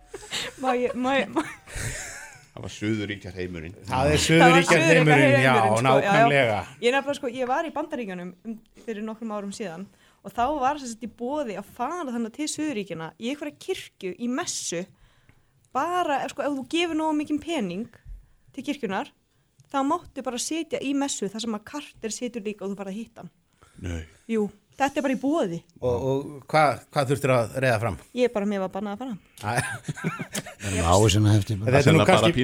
Speaker 11: Má ég, má ég, má
Speaker 10: Það var Suðuríkjar heimurinn
Speaker 1: Það er Suðuríkjar heimurinn, já,
Speaker 11: Suðurríkjaheimurinn, sko,
Speaker 1: nákvæmlega
Speaker 11: já, já. Ég nefnilega, sko, ég var í bandaríkjanum um, fyrir nokkrum árum síðan og þá var þess að í bóði að fara þannig til Suðuríkjana í einhverja kirkju í messu. Bara, sko, ef þú gefur nógu mikið pening til kirkjunar þá máttu bara sitja í messu þar sem að kartir situr líka og þú farið að hitta hann.
Speaker 10: Nei
Speaker 11: Jú, þetta er bara í bóði.
Speaker 1: Og, og hvað hva þurftir að reyða fram?
Speaker 11: Ég er bara með að banna að fara.
Speaker 9: Það er hefti.
Speaker 1: Þetta er nú
Speaker 10: bara
Speaker 1: kannski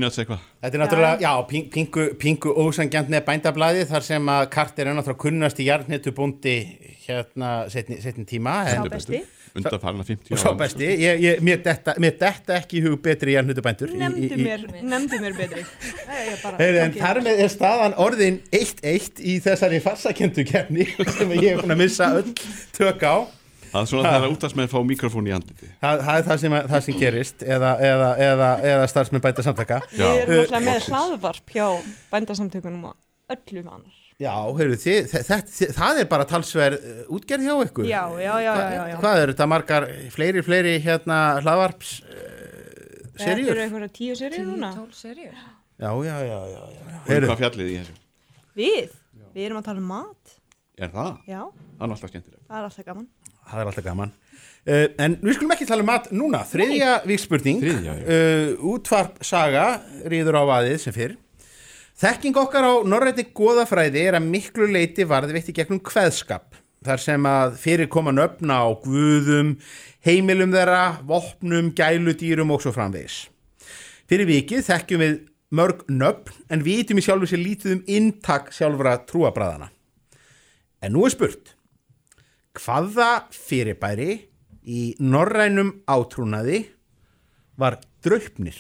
Speaker 1: Þetta er náttúrulega, já, ping- pingu, pingu ósangjant með bændablaði þar sem að Carter er náttúrulega kunnast í jarnhetu búndi hérna setni, setni tíma
Speaker 11: Sá besti.
Speaker 10: Undan farna 50
Speaker 1: og sá besti, ég, ég, mér, detta, mér detta ekki í hug betri jarnhetu bændur í- í-
Speaker 11: Nemndu mér, nemndu mér betri. Nei, ég bara-
Speaker 1: Heyrðu, en þar með er staðan orðin 1-1 í þessari farsakendu kefni sem ég er búin að missa öll tök á.
Speaker 10: Það er svona þegar útastmenn fá mikrofón í andliti
Speaker 1: Það, það er það sem, það sem gerist eða, eða, eða, eða starfsmenn bæta samtaka
Speaker 11: Við erum alltaf með hlaðvarp hjá bændasamtökunum og öllum annar.
Speaker 1: Já, heyrðu, þið, þið, þið, það er bara talsverð uh, útgerð hjá ykkur
Speaker 11: Já, já, já, já, já, já.
Speaker 1: Hvað eru þetta margar, fleiri, fleiri hérna hlaðvarps uh,
Speaker 11: Þetta
Speaker 1: serjur?
Speaker 11: eru einhverja tíu serjur núna.
Speaker 13: Tól serjur.
Speaker 1: Já, já, já, já, já.
Speaker 10: Og
Speaker 1: Heyrðu,
Speaker 10: hvað fjallið í þessu?
Speaker 11: Við, við erum að tala um mat.
Speaker 10: Er það?
Speaker 11: Já,
Speaker 10: Það er alltaf skemmtilega
Speaker 11: það er alltaf gaman.
Speaker 1: það er alltaf gaman uh, En við skulum ekki tala um mat núna Þriðja vikspurning
Speaker 10: Þriðja, já.
Speaker 1: uh, Útvarp saga Þekking okkar á norrætni goðafræði er að miklu leiti varðveitt í gegnum kveðskap þar sem að fyrir koma nöfna á guðum, heimilum þeirra, vopnum, gæludýrum og svo framvegis. Fyrir vikið þekkjum við mörg nöfn en vitum í sjálfu sér lítið um inntak sjálfra trúabræðana. En nú er spurt, hvaða fyrirbæri í norrænum átrúnaði var draupnir?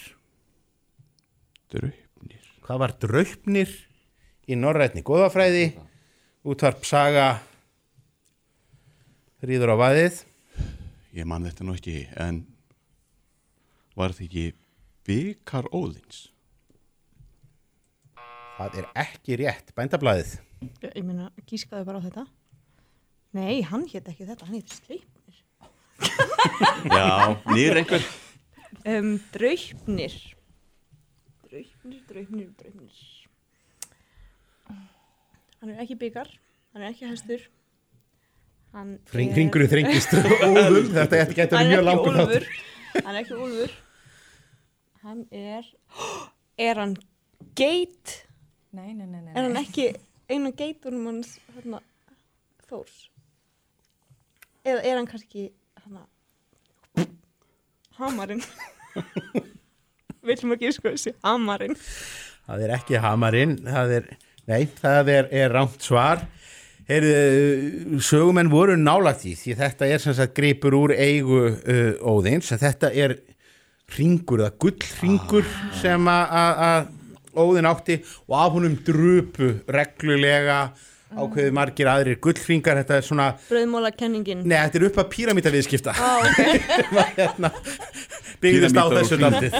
Speaker 10: Draupnir
Speaker 1: Hvað var draupnir í norrænni góðafræði? Útvarp saga rýður á vaðið.
Speaker 10: Ég man þetta nú ekki en var þetta ekki byggar óðins?
Speaker 1: Það er ekki rétt, bændablaðið.
Speaker 11: Ég, ég meina, gískaðu bara á þetta. Nei, hann hétt ekki þetta, hann hétt Sleipnir.
Speaker 10: Já, nýr einhver
Speaker 11: Um, draupnir. Draupnir, draupnir, draupnir. Hann er ekki byggar, hann er ekki hestur. Hann
Speaker 1: Hring- hringurinn þrengist óðum, þetta gæti- gæti verið mjög langur
Speaker 11: Hann er
Speaker 1: þáttur.
Speaker 11: ekki úlfur, hann er ekki úlfur. Hann er, er hann geit?
Speaker 13: Nei, nei, nei, nei.
Speaker 11: Er hann ekki einu geitunum hans, hérna, Þórs? Eða er hann kannski, hérna, hamarinn? Viljum ekki sko þessi, hamarinn.
Speaker 1: Það er ekki hamarinn, það er, nei, það er, er rámt svar. Heyrðu, sögumenn voru nálægt í því þetta er sem sagt gripur úr eigu uh, óðins, þetta er ringur, það gullringur sem að- að að óðin átti og af honum drupu reglulega ákveðu margir aðrir gullringar, þetta er svona,
Speaker 11: Bröðmóla kenningin.
Speaker 1: nei, þetta er upp að píramítaviðskipta.
Speaker 11: Á, ok.
Speaker 1: hérna, byggðist á þessu landið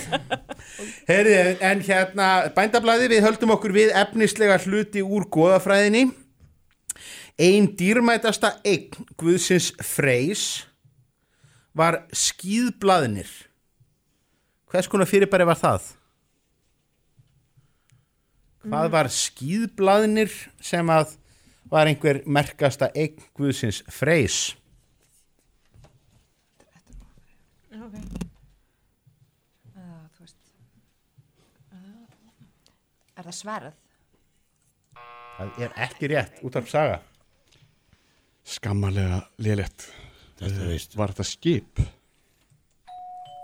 Speaker 1: Heyri, en hérna bændablaði við höldum okkur við efnislega hluti úr goðafræðinni ein dýrmætasta eign Guðsins Freys var skýðblaðnir hvers konar fyrirbæri var það? Hvað var skýðblaðnir sem að var einhver merkasta eign Guðsins Freys?
Speaker 13: Okay. Uh. Uh, er það sverð?
Speaker 1: Það er ekki rétt, út af saga
Speaker 9: Þetta veist
Speaker 10: Var þetta skip?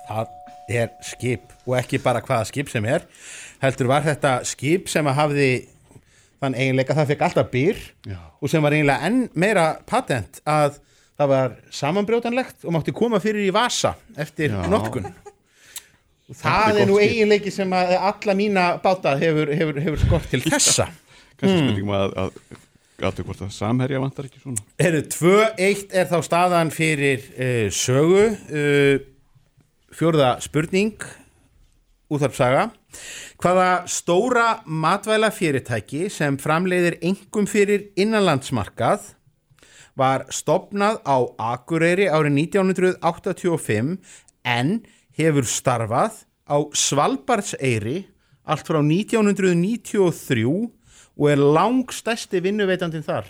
Speaker 1: Það er skip og ekki bara hvaða skip sem er heldur var þetta skip sem að hafði þann eiginleika það fekk alltaf byr
Speaker 10: Já.
Speaker 1: og sem var eiginlega enn meira patent að það var samanbrjótanlegt og mátti koma fyrir í vasa eftir
Speaker 10: Já.
Speaker 1: notkun. Og
Speaker 10: Þetta
Speaker 1: það
Speaker 10: er
Speaker 1: nú eiginleiki sem að alla mína báta hefur, hefur, hefur skort til þessa.
Speaker 10: Kannski
Speaker 1: Hmm.
Speaker 10: spurningum að, að gáttu hvort að samherja vantar ekki svona?
Speaker 1: Herru, 2-1 er þá staðan fyrir uh, sögu. Uh, fjórða spurning úþarpsaga hvaða stóra matvæla fyrirtæki sem framleiðir engum fyrir innanlandsmarkað var stopnað á Akureyri árið 1985 en hefur starfað á Svalbardseyri allt frá 1993 og er langstæsti vinnuveitandinn þar.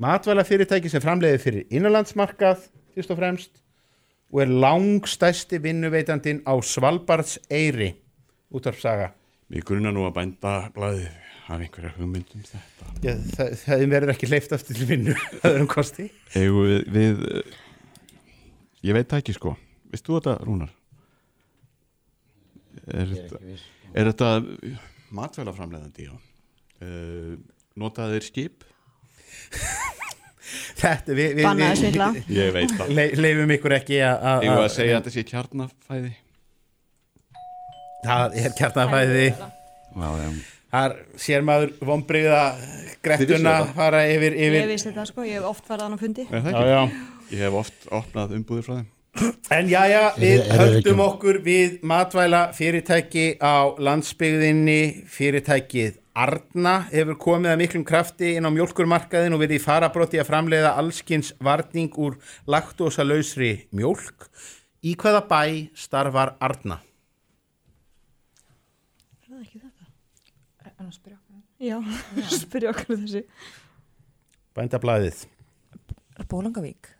Speaker 1: Matvæla fyrirtæki sem framleiði fyrir innanlandsmarkað fyrst og fremst og er langstæsti vinnuveitandinn á Svalbardseyri útvarpsaga.
Speaker 10: Mér grunna nú að bænda blæði hafa einhverja hugmyndum þetta
Speaker 1: Já, það, það verður ekki hleyft aftur til vinnu það er um kosti.
Speaker 10: Egu við, við eh, ég veit það ekki sko Veist þú þetta Rúnar? Er,
Speaker 9: er
Speaker 10: þetta, er matvælaframleðandi já uh, Notaði þeir skip?
Speaker 1: Þetta, við, við,
Speaker 11: Bannaði svindla.
Speaker 10: Ég veit það.
Speaker 1: Le, leifum ykkur ekki að að-
Speaker 10: Eigum við að segja að þetta sé kjarnafæði?
Speaker 1: það er kjarnafæði þar sér maður vonbreyða
Speaker 10: Þið
Speaker 1: grettuna
Speaker 10: vissuð þetta?
Speaker 1: fara yfir,
Speaker 11: Ég
Speaker 1: yfir.
Speaker 11: vissi þetta sko, ég hef oft hann á fundi.
Speaker 10: Er það
Speaker 1: Já, já.
Speaker 10: Ég hef oft opnað umbúðir frá þeim
Speaker 1: En já, já, við höldum okkur við matvæla fyrirtæki á landsbyggðinni, fyrirtækið Arna hefur komið að miklum krafti inn á mjólkurmarkaðin og verið í farabróti að framleiða allskins varning úr laktósalausri mjólk. Í hvaða bæ starfar Arna?
Speaker 11: Er það ekki þetta?
Speaker 13: Er hann að spyrja okkur?
Speaker 11: Já, spyrja okkur þessi.
Speaker 1: Bændablaðið.
Speaker 13: Bólangavík.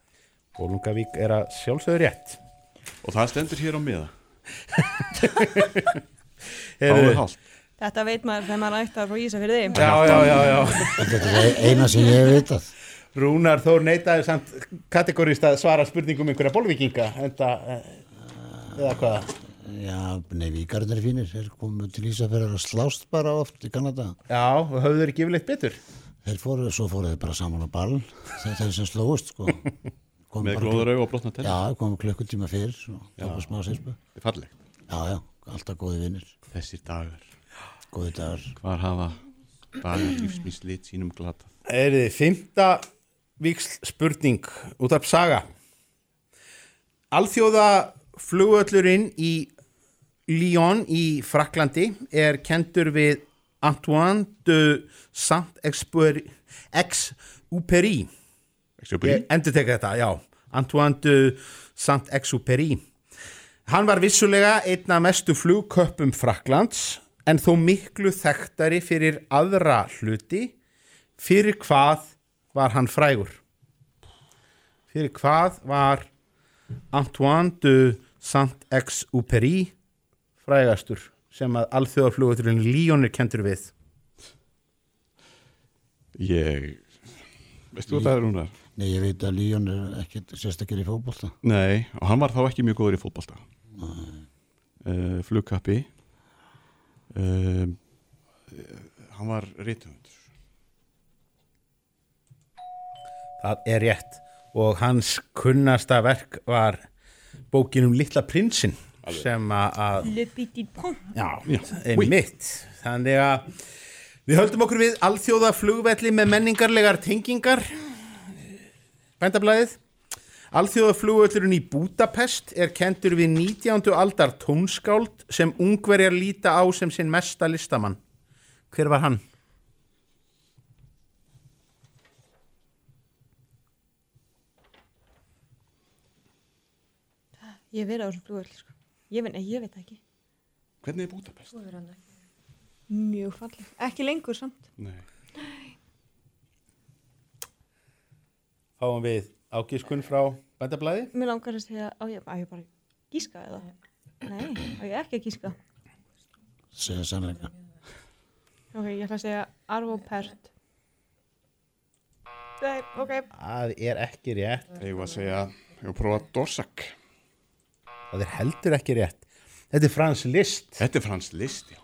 Speaker 1: Bólungavík er að sjálfsögðu rétt.
Speaker 10: Og það stendur hér á miða Fáið hálft
Speaker 11: Þetta veit maður þegar maður ættar frá Ísafirði.
Speaker 1: Já, já, já, já.
Speaker 9: Þetta er eina sem ég hef vitað.
Speaker 1: Rúnar Þór neitaði samt kategórist að svara spurningum einhverja bólvikinga, enda, eða hvað?
Speaker 9: Já, nei, víkarnir fínir, þeir komu til Ísafjörður að slást bara oft í Kanada.
Speaker 1: Já, og höfðu þeir ekki yfirleitt betur?
Speaker 9: Þeir fóru, svo fóru þeir bara saman á ball, þeir, þeir sem slóist, sko. Komu
Speaker 10: Með glóðarauga og brotna tenni?
Speaker 9: Já, komu klukkutíma fyrr og
Speaker 10: Já.
Speaker 9: tóku smá sérspö.
Speaker 10: Þetta er fallegt
Speaker 9: Já, já, alltaf góði vinnir.
Speaker 10: Þessir dagar
Speaker 9: Góði dagar.
Speaker 10: Hvar hafa dagar lífsmís lit sínum glata
Speaker 1: Er þið fymta víksl spurning út af saga. Alþjóða flugöllurinn í Lyon í Fraklandi er kendur við Antoine de Saint-Exupéry Saint-Exupéry
Speaker 10: Exupéry?
Speaker 1: Ég endur teka þetta, já. Antoine de Saint-Exupéry. Hann var vissulega einna mestu flugköppum Fraklands en þó miklu þekktari fyrir aðra hluti fyrir hvað var hann frægur? Fyrir hvað var Antoine de Saint-Exupéry frægastur sem að alþjóðarfluguturinn Líón er kentur við?
Speaker 10: Ég Veist þú þetta Rúnar?
Speaker 9: Nei, ég veit að Líón er ekkert sérstakir í fótbolta.
Speaker 10: Nei, og hann var þá ekki mjög góður í fótbolta. Uh, Flugkappi uh, Hann var rithöfund
Speaker 1: Það er rétt. Og hans kunnasta verk var bókin um Littla prinsinn sem að- einmitt. Þannig að við höldum okkur við alþjóða flugvelli með menningarlegar tengingar. Bændablaðið Alþjóða flugvöllurinn í Budapest er kentur við 19. aldar tónskáld sem ungverjar líta á sem sinn mesta listamann Hver var hann?
Speaker 11: Ég verið á þessum flugvöld, sko. Ég veit, nei, ég veit ekki.
Speaker 10: Hvernig er Budapest?
Speaker 11: Mjög falleg. Ekki lengur samt.
Speaker 10: Nei.
Speaker 1: Fáum við ágiskun frá Bændablaði?
Speaker 11: Mér langar að segja, á ég, á ég bara gíska eða? Nei, á ég ekki að gíska.
Speaker 9: segja sannleika.
Speaker 11: Ok, ég ætla að segja Arvo Pärt. Nei, ok.
Speaker 1: Það er ekki rétt.
Speaker 10: Ég var að segja, ég var að prófa Dorsak?
Speaker 1: Það er heldur ekki rétt. Þetta er Frans Liszt
Speaker 10: Þetta er Frans Liszt, já.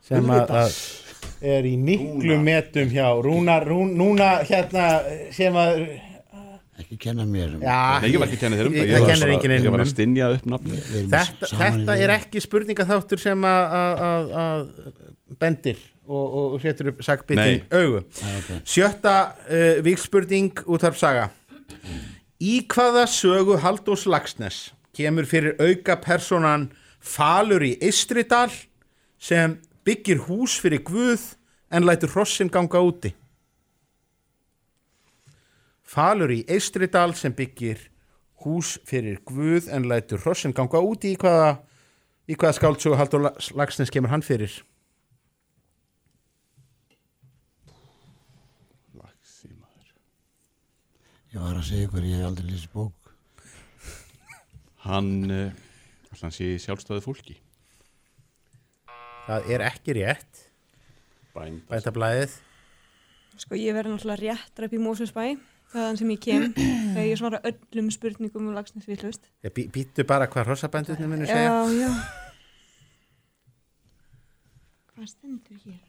Speaker 1: Sem að, að er í miklu metum hjá Rúnar, rún, núna hérna sem að
Speaker 9: ekki kenna mér um
Speaker 10: Nei, ég var ekki að kenna þér um það, ég
Speaker 1: það
Speaker 10: var bara-
Speaker 1: enginn
Speaker 10: ég var að stynja upp nafni
Speaker 1: þetta, þetta er ekki spurningaþáttur sem að- að að- að bendir og, og, og setur upp sagbittin
Speaker 10: Nei.
Speaker 1: augu. Sjötta uh, vikspurning út af saga. Í hvaða sögu Halldórs Lagsnes kemur fyrir auka personan Falur í Eistridal sem byggir hús fyrir Guð en lætur hrossin ganga úti Falur í Eistridal sem byggir hús fyrir Guð en lætur hrossin ganga úti í hvaða, í hvaða skáldsögu Halldór Lagsnes kemur hann fyrir?
Speaker 9: Ég var að segja ykkur, ég hef aldrei lýst bók.
Speaker 10: Hann, uh, hann sé sjálfstæði fólki.
Speaker 1: Það er ekki rétt.
Speaker 10: Bænda
Speaker 1: Bændablaðið.
Speaker 11: Sko, ég verði náttúrulega rétt ræpp í Mósusbæ, þaðan sem ég kem, þegar ég svara öllum spurningum um lagsnesvillust.
Speaker 1: Bí, býtu bara hvað hrossabændurni munu segja
Speaker 11: Já, já. Hvað stendur hér?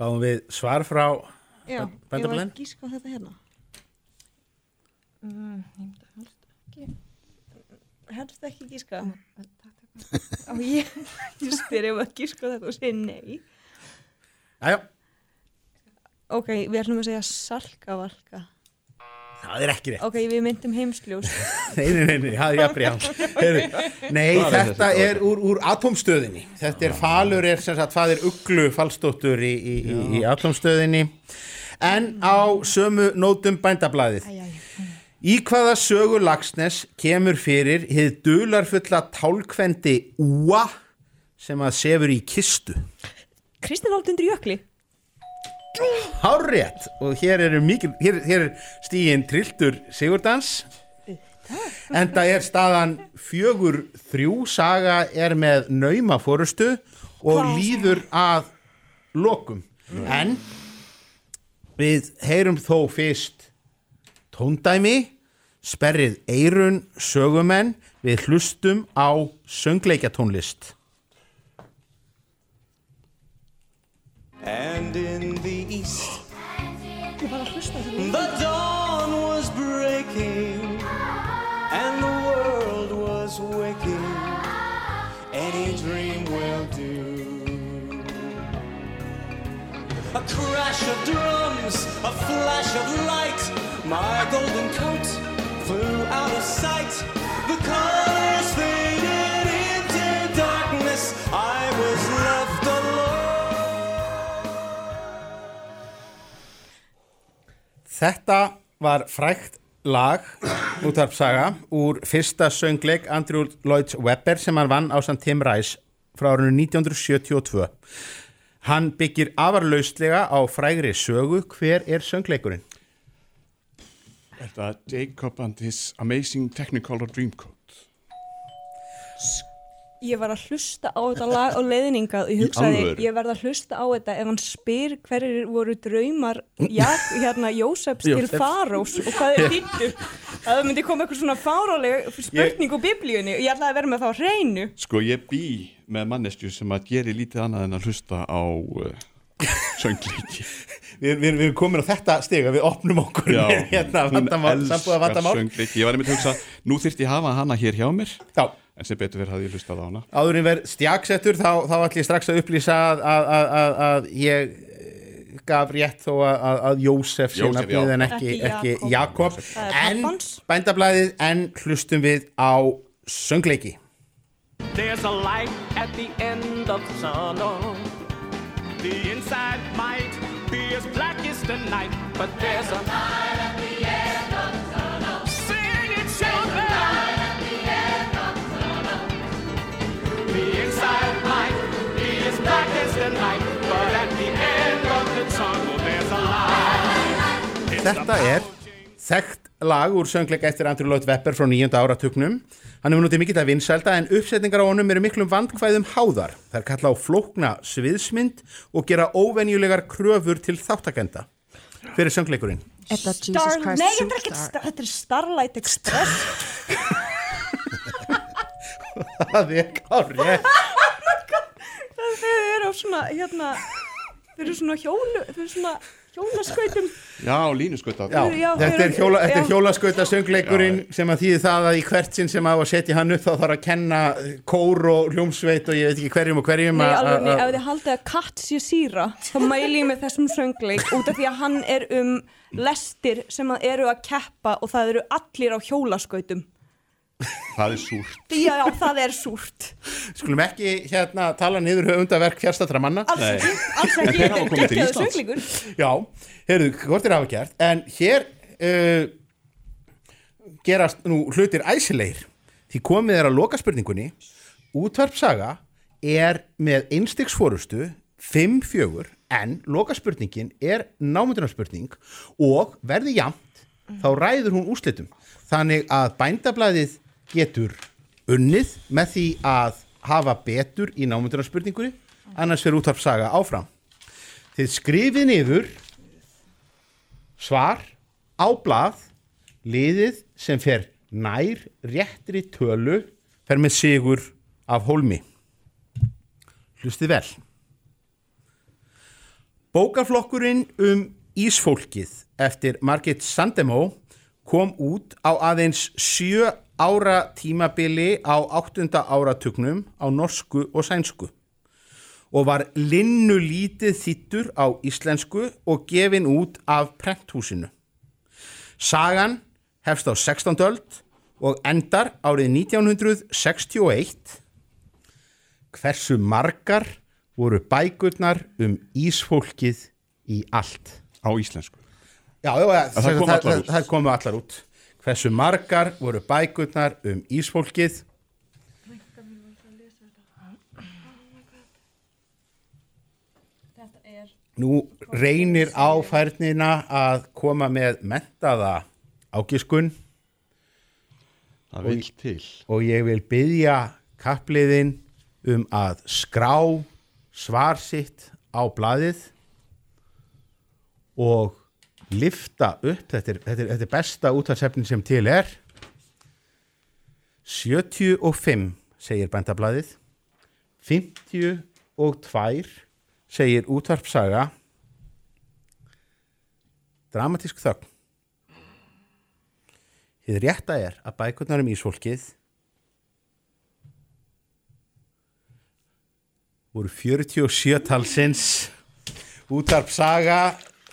Speaker 1: Fáum við svar frá
Speaker 11: Já, ég var gíska á þetta hérna.
Speaker 13: Mm, ég myndi helst ekki.
Speaker 11: Helst ekki gíska? Á ég, ég spyr ef að gíska þetta og segja nei.
Speaker 1: Jæja,
Speaker 11: Ok, við ætlum að segja salkavalka.
Speaker 1: það er ekki rétt.
Speaker 11: Ok, við myndum heimsljós.
Speaker 1: Nei, nei, nei, nei, það er jafnri Nei,
Speaker 10: er
Speaker 1: þetta er úr, úr atomstöðinni Þetta er falur, er sem sagt faðir uglu falstóttur í, í, í, í atomstöðinni En á sömu nótum bændablaðið. Í hvaða sögu Lagsnes kemur fyrir hið dularfulla tálkvendi Úa sem að sefur í kistu?
Speaker 11: Kristinn Áld undir jökli.
Speaker 1: Hárrétt. Og hér er, mikil, hér, hér er stígin Triltur Sigurdans Enda er staðan fjögur þrjú. Saga er með nauma fórustu og líður að lokum. En við heyrum þó fyrst tóndæmi sperrið eirun sögumenn. Við hlustum á söngleikjatónlist.
Speaker 8: And in the dawn was breaking, and the world was waking. Any dream will do. A crash of drums, a flash of light. My golden coat flew out of sight. The colors
Speaker 1: Þetta var frækt lag útvarpsaga úr fyrsta söngleik Andrew Lloyd Webber sem hann vann á samt Tim Rice frá árinu 1972. Hann byggir afarlaustlega á frægri sögu. Hver er söngleikurinn?
Speaker 10: Er það Jacob and his amazing Technicolor Dreamcoat?
Speaker 11: Ég var að hlusta á þetta lag á leiðningað og ég hugsaði, ég verð að hlusta á þetta ef hann spyr hverjir voru draumar Jak, hérna, Jósefs til. Farós og hvað er þýttu að það myndi koma eitthvað svona fáráleg spurning úr biblíunni og ég ætlaði að vera með það á hreinu.
Speaker 10: Sko ég bý með mannesku sem að geri lítið annað en að hlusta á uh, söngleiki.
Speaker 1: Við, við, við erum komin á þetta stiga, við opnum okkur
Speaker 10: Já,
Speaker 1: með hérna sambúða
Speaker 10: söngleiki. Ég var einmitt að hugsa, nú þyrfti ég að hafa hana hér hjá mér.
Speaker 1: Já.
Speaker 10: En sem betur verið hafði ég hlustað á hana.
Speaker 1: Áður en verð stjaksettur þá, þá ætlum ég strax að upplýsa að, að, að, að, að ég eh, gaf rétt þó að, að, að Jósef nafnið
Speaker 10: já.
Speaker 1: en ekki,
Speaker 11: Ekki Jakob.
Speaker 1: Jakob. En bændablaðið en hlustum við á söngleiki.
Speaker 8: There's a light at the end of the tunnel. The inside might be as black as the night, but there's a light at the end of the tunnel. Sing it, children. The inside might be as black as the night, but at the end of the tunnel there's a light. It's
Speaker 1: Þetta er þekkt lag úr söngleika eftir Andrew Lloyd Webber frá nýjönda áratugnum Hann hefur notið mikill að vinsælda en uppsetningar á honum eru miklum vandkvæðum háðar. Það er kalla á flókna sviðsmynd og gera óvenjulegar kröfur til þáttakenda. Hver er söngleikurinn?
Speaker 11: Þetta Star... Nei, þetta er ekki Star... Þetta er Starlight Express
Speaker 1: Það er kárið.
Speaker 11: Þau eru á svona, hérna Eru svona hjólu eru svona hjólaskautum.
Speaker 10: Já, línuskauta
Speaker 1: Já,
Speaker 11: Já,
Speaker 1: þetta er, hjóla, þetta er hjólaskauta söngleikurinn sem að þýði það að í hvert sinn sem á að setja hann upp þá þarf að kenna kór og hljómsveit og ég veit ekki hverjum og hverjum
Speaker 11: Nei,
Speaker 1: að-
Speaker 11: alveg, nei,
Speaker 1: að-
Speaker 11: ef þið haldið að katt sé síra þá mæli ég með þessum söngleik út af því að hann er um lestir sem að eru að keppa og það eru allir á hjólaskautum
Speaker 10: Það er súrt.
Speaker 11: Já, já, það er súrt.
Speaker 1: Skulum ekki hérna tala niður höfundaverk fjárstatra manna.
Speaker 11: Alls ekki, alls ekki, er söngleikur
Speaker 1: Já, heyrðu, hvort er hafa gert? En hér uh, gerast nú hlutir æsilegir. Því komið er að loka spurningunni. Útvarpsaga er með einstigsforustu 5-4 en loka spurningin er námundunarspurning og verði jamt þá ræður hún úrslitum. Þannig að bændablaðið getur unnið með því að hafa betur í námundunarspurningunni. Annars fyrir útvarpsaga áfram. Þið skrifið niður svar á blað liðið sem fer nær réttri tölu fer með sigur af hólmi. Hlustið vel. Bókaflokkurinn um Ísfólkið eftir Margit Sandemo kom út á aðeins sjö ára tímabili á áttunda áratugnum á norsku og sænsku og var linnu lítið þýttur á íslensku og gefin út af prenthúsinu. Sagan hefst á 16. öld og endar árið 1961. Hversu margar voru bækurnar um ísfólkið í allt?
Speaker 10: Á íslensku?
Speaker 1: Já, já, já
Speaker 10: Að það allar út.
Speaker 1: það komu allar út. Hversu margar voru bækurnar um ísfólkið? Nú reynir á færnina að koma með mentaða ágiskun
Speaker 10: Það vill til.
Speaker 1: og ég vil byggja kappliðin um að skrá svar sitt á blaðið og lifta upp, þetta er, þetta er, þetta er besta útvarsefnin sem til er. 75 segir bændablaðið. 52 segir útvarpsaga dramatísk þögn. Þið rétta er að bækurnar um Ísfólkið voru 47 talsins. Útarp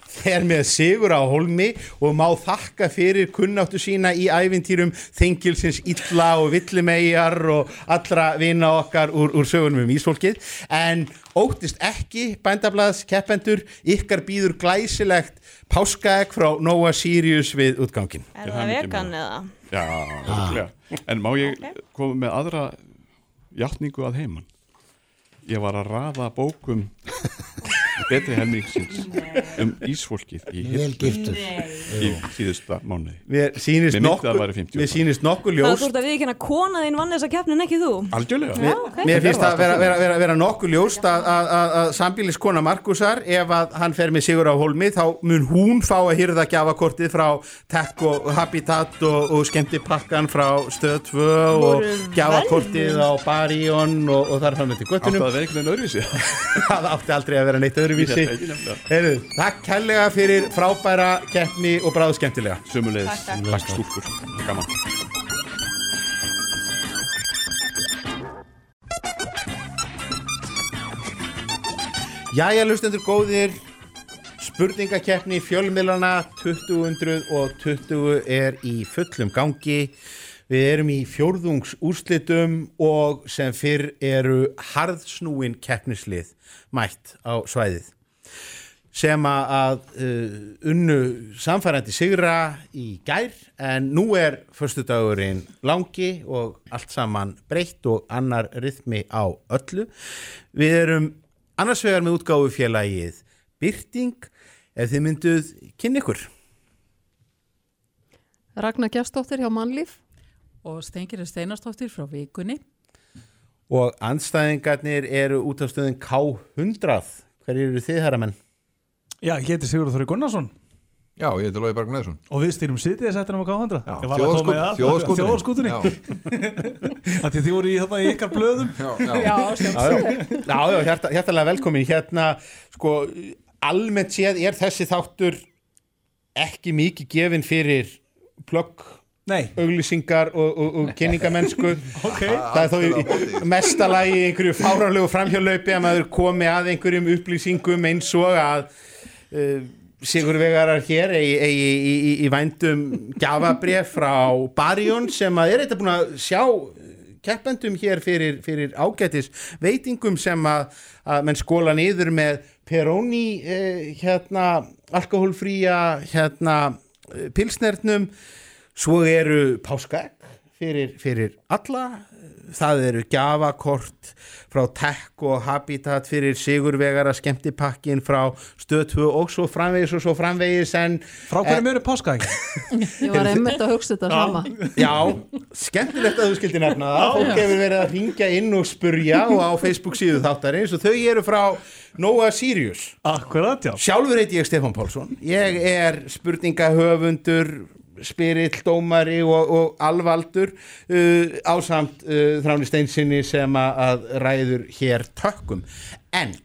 Speaker 1: fer með sigur á holmi og má þakka fyrir kunnáttu sína í ævintýrum þengilsins illa og villimegjar og allra vina okkar úr, úr sögunum um ísfólkið. En óttist ekki bændablaðs keppendur ykkar býður glæsilegt páskaegg frá Nóa Sirius við útgangin
Speaker 11: Er það vegan eða?
Speaker 10: Já, örugglega. en má ég koma með aðra játningu að heiman? Ég var að raða bókum betri helmingsins um ísfólkið í, síðusta mánuði.
Speaker 1: Mér
Speaker 10: Mér að það væri 50
Speaker 1: mér sýnist nokkuð
Speaker 11: Það
Speaker 1: ljóst
Speaker 11: þú ert að við ekki að kona þín vann þessa keppnin ekki þú?
Speaker 10: Algjörlega.
Speaker 11: Já, ok.
Speaker 1: Mér finnst það vera, vera, vera, vera nokkuð ljóst að, að, að, að sambíliskona Markusar ef að hann fer með sigur á hólmi þá mun hún fá að hýrða gjafakortið frá Tech og Habitat og, og skemmtipakkan frá Stöð 2 og gjafakortið á Barjón og, og þar fram með til göttunum
Speaker 10: að vera einhvern veginn öðruvísi.
Speaker 1: Það átti aldrei að vera neitt öðruvísi. Heyrðu, Takk kærlega fyrir frábæra keppni og bráðu skemmtilega.
Speaker 10: Sömulegis,
Speaker 11: Takk, takk.
Speaker 10: takk stúlkur, gaman.
Speaker 1: Jæja, lustendur góðir. Spurningakeppni fjölmiðlana 2020 er í fullum gangi við erum í fjórðungs úrslitum og sem fyrr eru harðsnúin keppnislið mætt á svæðið sem að, uh, unnu samfærandi sigra í gær en nú er förstudagurinn langi og allt saman breytt og annar rytmi á öllu. Við erum annars vegar með útgáfu félagið Byrting ef þið mynduð kynni ykkur.
Speaker 13: Ragnar Gjerstóttir hjá Mannlíf og Stengir Steinarstóttir frá Vikunni.
Speaker 1: Og anstæðingarnir eru út af stöðin K100. Hver eru þið, herramenn?
Speaker 15: Já, ég heiti Sigurður Þóri Gunnarsson.
Speaker 16: Já, ég heiti Lói Berg Neðsson
Speaker 15: og við stýrum sitið þess um að káða
Speaker 16: Já,
Speaker 15: Af því þið voru í, þarna, í ykkar blöðum.
Speaker 16: Já,
Speaker 1: já, já, já hjarta, hjartalega velkomin. Hérna, sko, almennt séð er þessi þáttur ekki mikið gefin fyrir plögg
Speaker 15: Nei.
Speaker 1: Auglýsingar og, og, og kynningamennsku
Speaker 15: okay.
Speaker 1: það er þó í mestalagi í einhverju fáránlegu framhjálaupi að maður komi að einhverjum upplýsingum eins og að uh, Sigur Vegarar hér í, í, í, í, í vændum gjafabref frá Barjón sem að er þetta búin að sjá keppendum hér fyrir, fyrir ágætis veitingum sem að, að menn skóla niður með Peroni eh, hérna alkoholfría hérna eh, pilsnernum svo eru páskaegg fyrir, fyrir alla. Það eru gjafakort frá Tech og Habitat fyrir Sigurvegara skemmtipakkin frá Stöð 2 og svo framvegis og svo framvegis en
Speaker 15: Frá hverjum eru páskaegg?
Speaker 13: Ég var einmitt að hugsa þetta sama.
Speaker 1: Já, skemmtilegt að þú skildi nefna það. Fólk hefur verið að ringja inn og spurja og á Facebook síðu þáttarins og þau eru frá Nóa Sirius.
Speaker 15: Akkurat, já.
Speaker 1: Sjálfur heiti ég Stefán Pálsson. Ég er spurningahöfundur spyrill, dómari og, og alvaldur uh, ásamt uh, Þráni Steinsinni sem að, ræður hér tökkum. En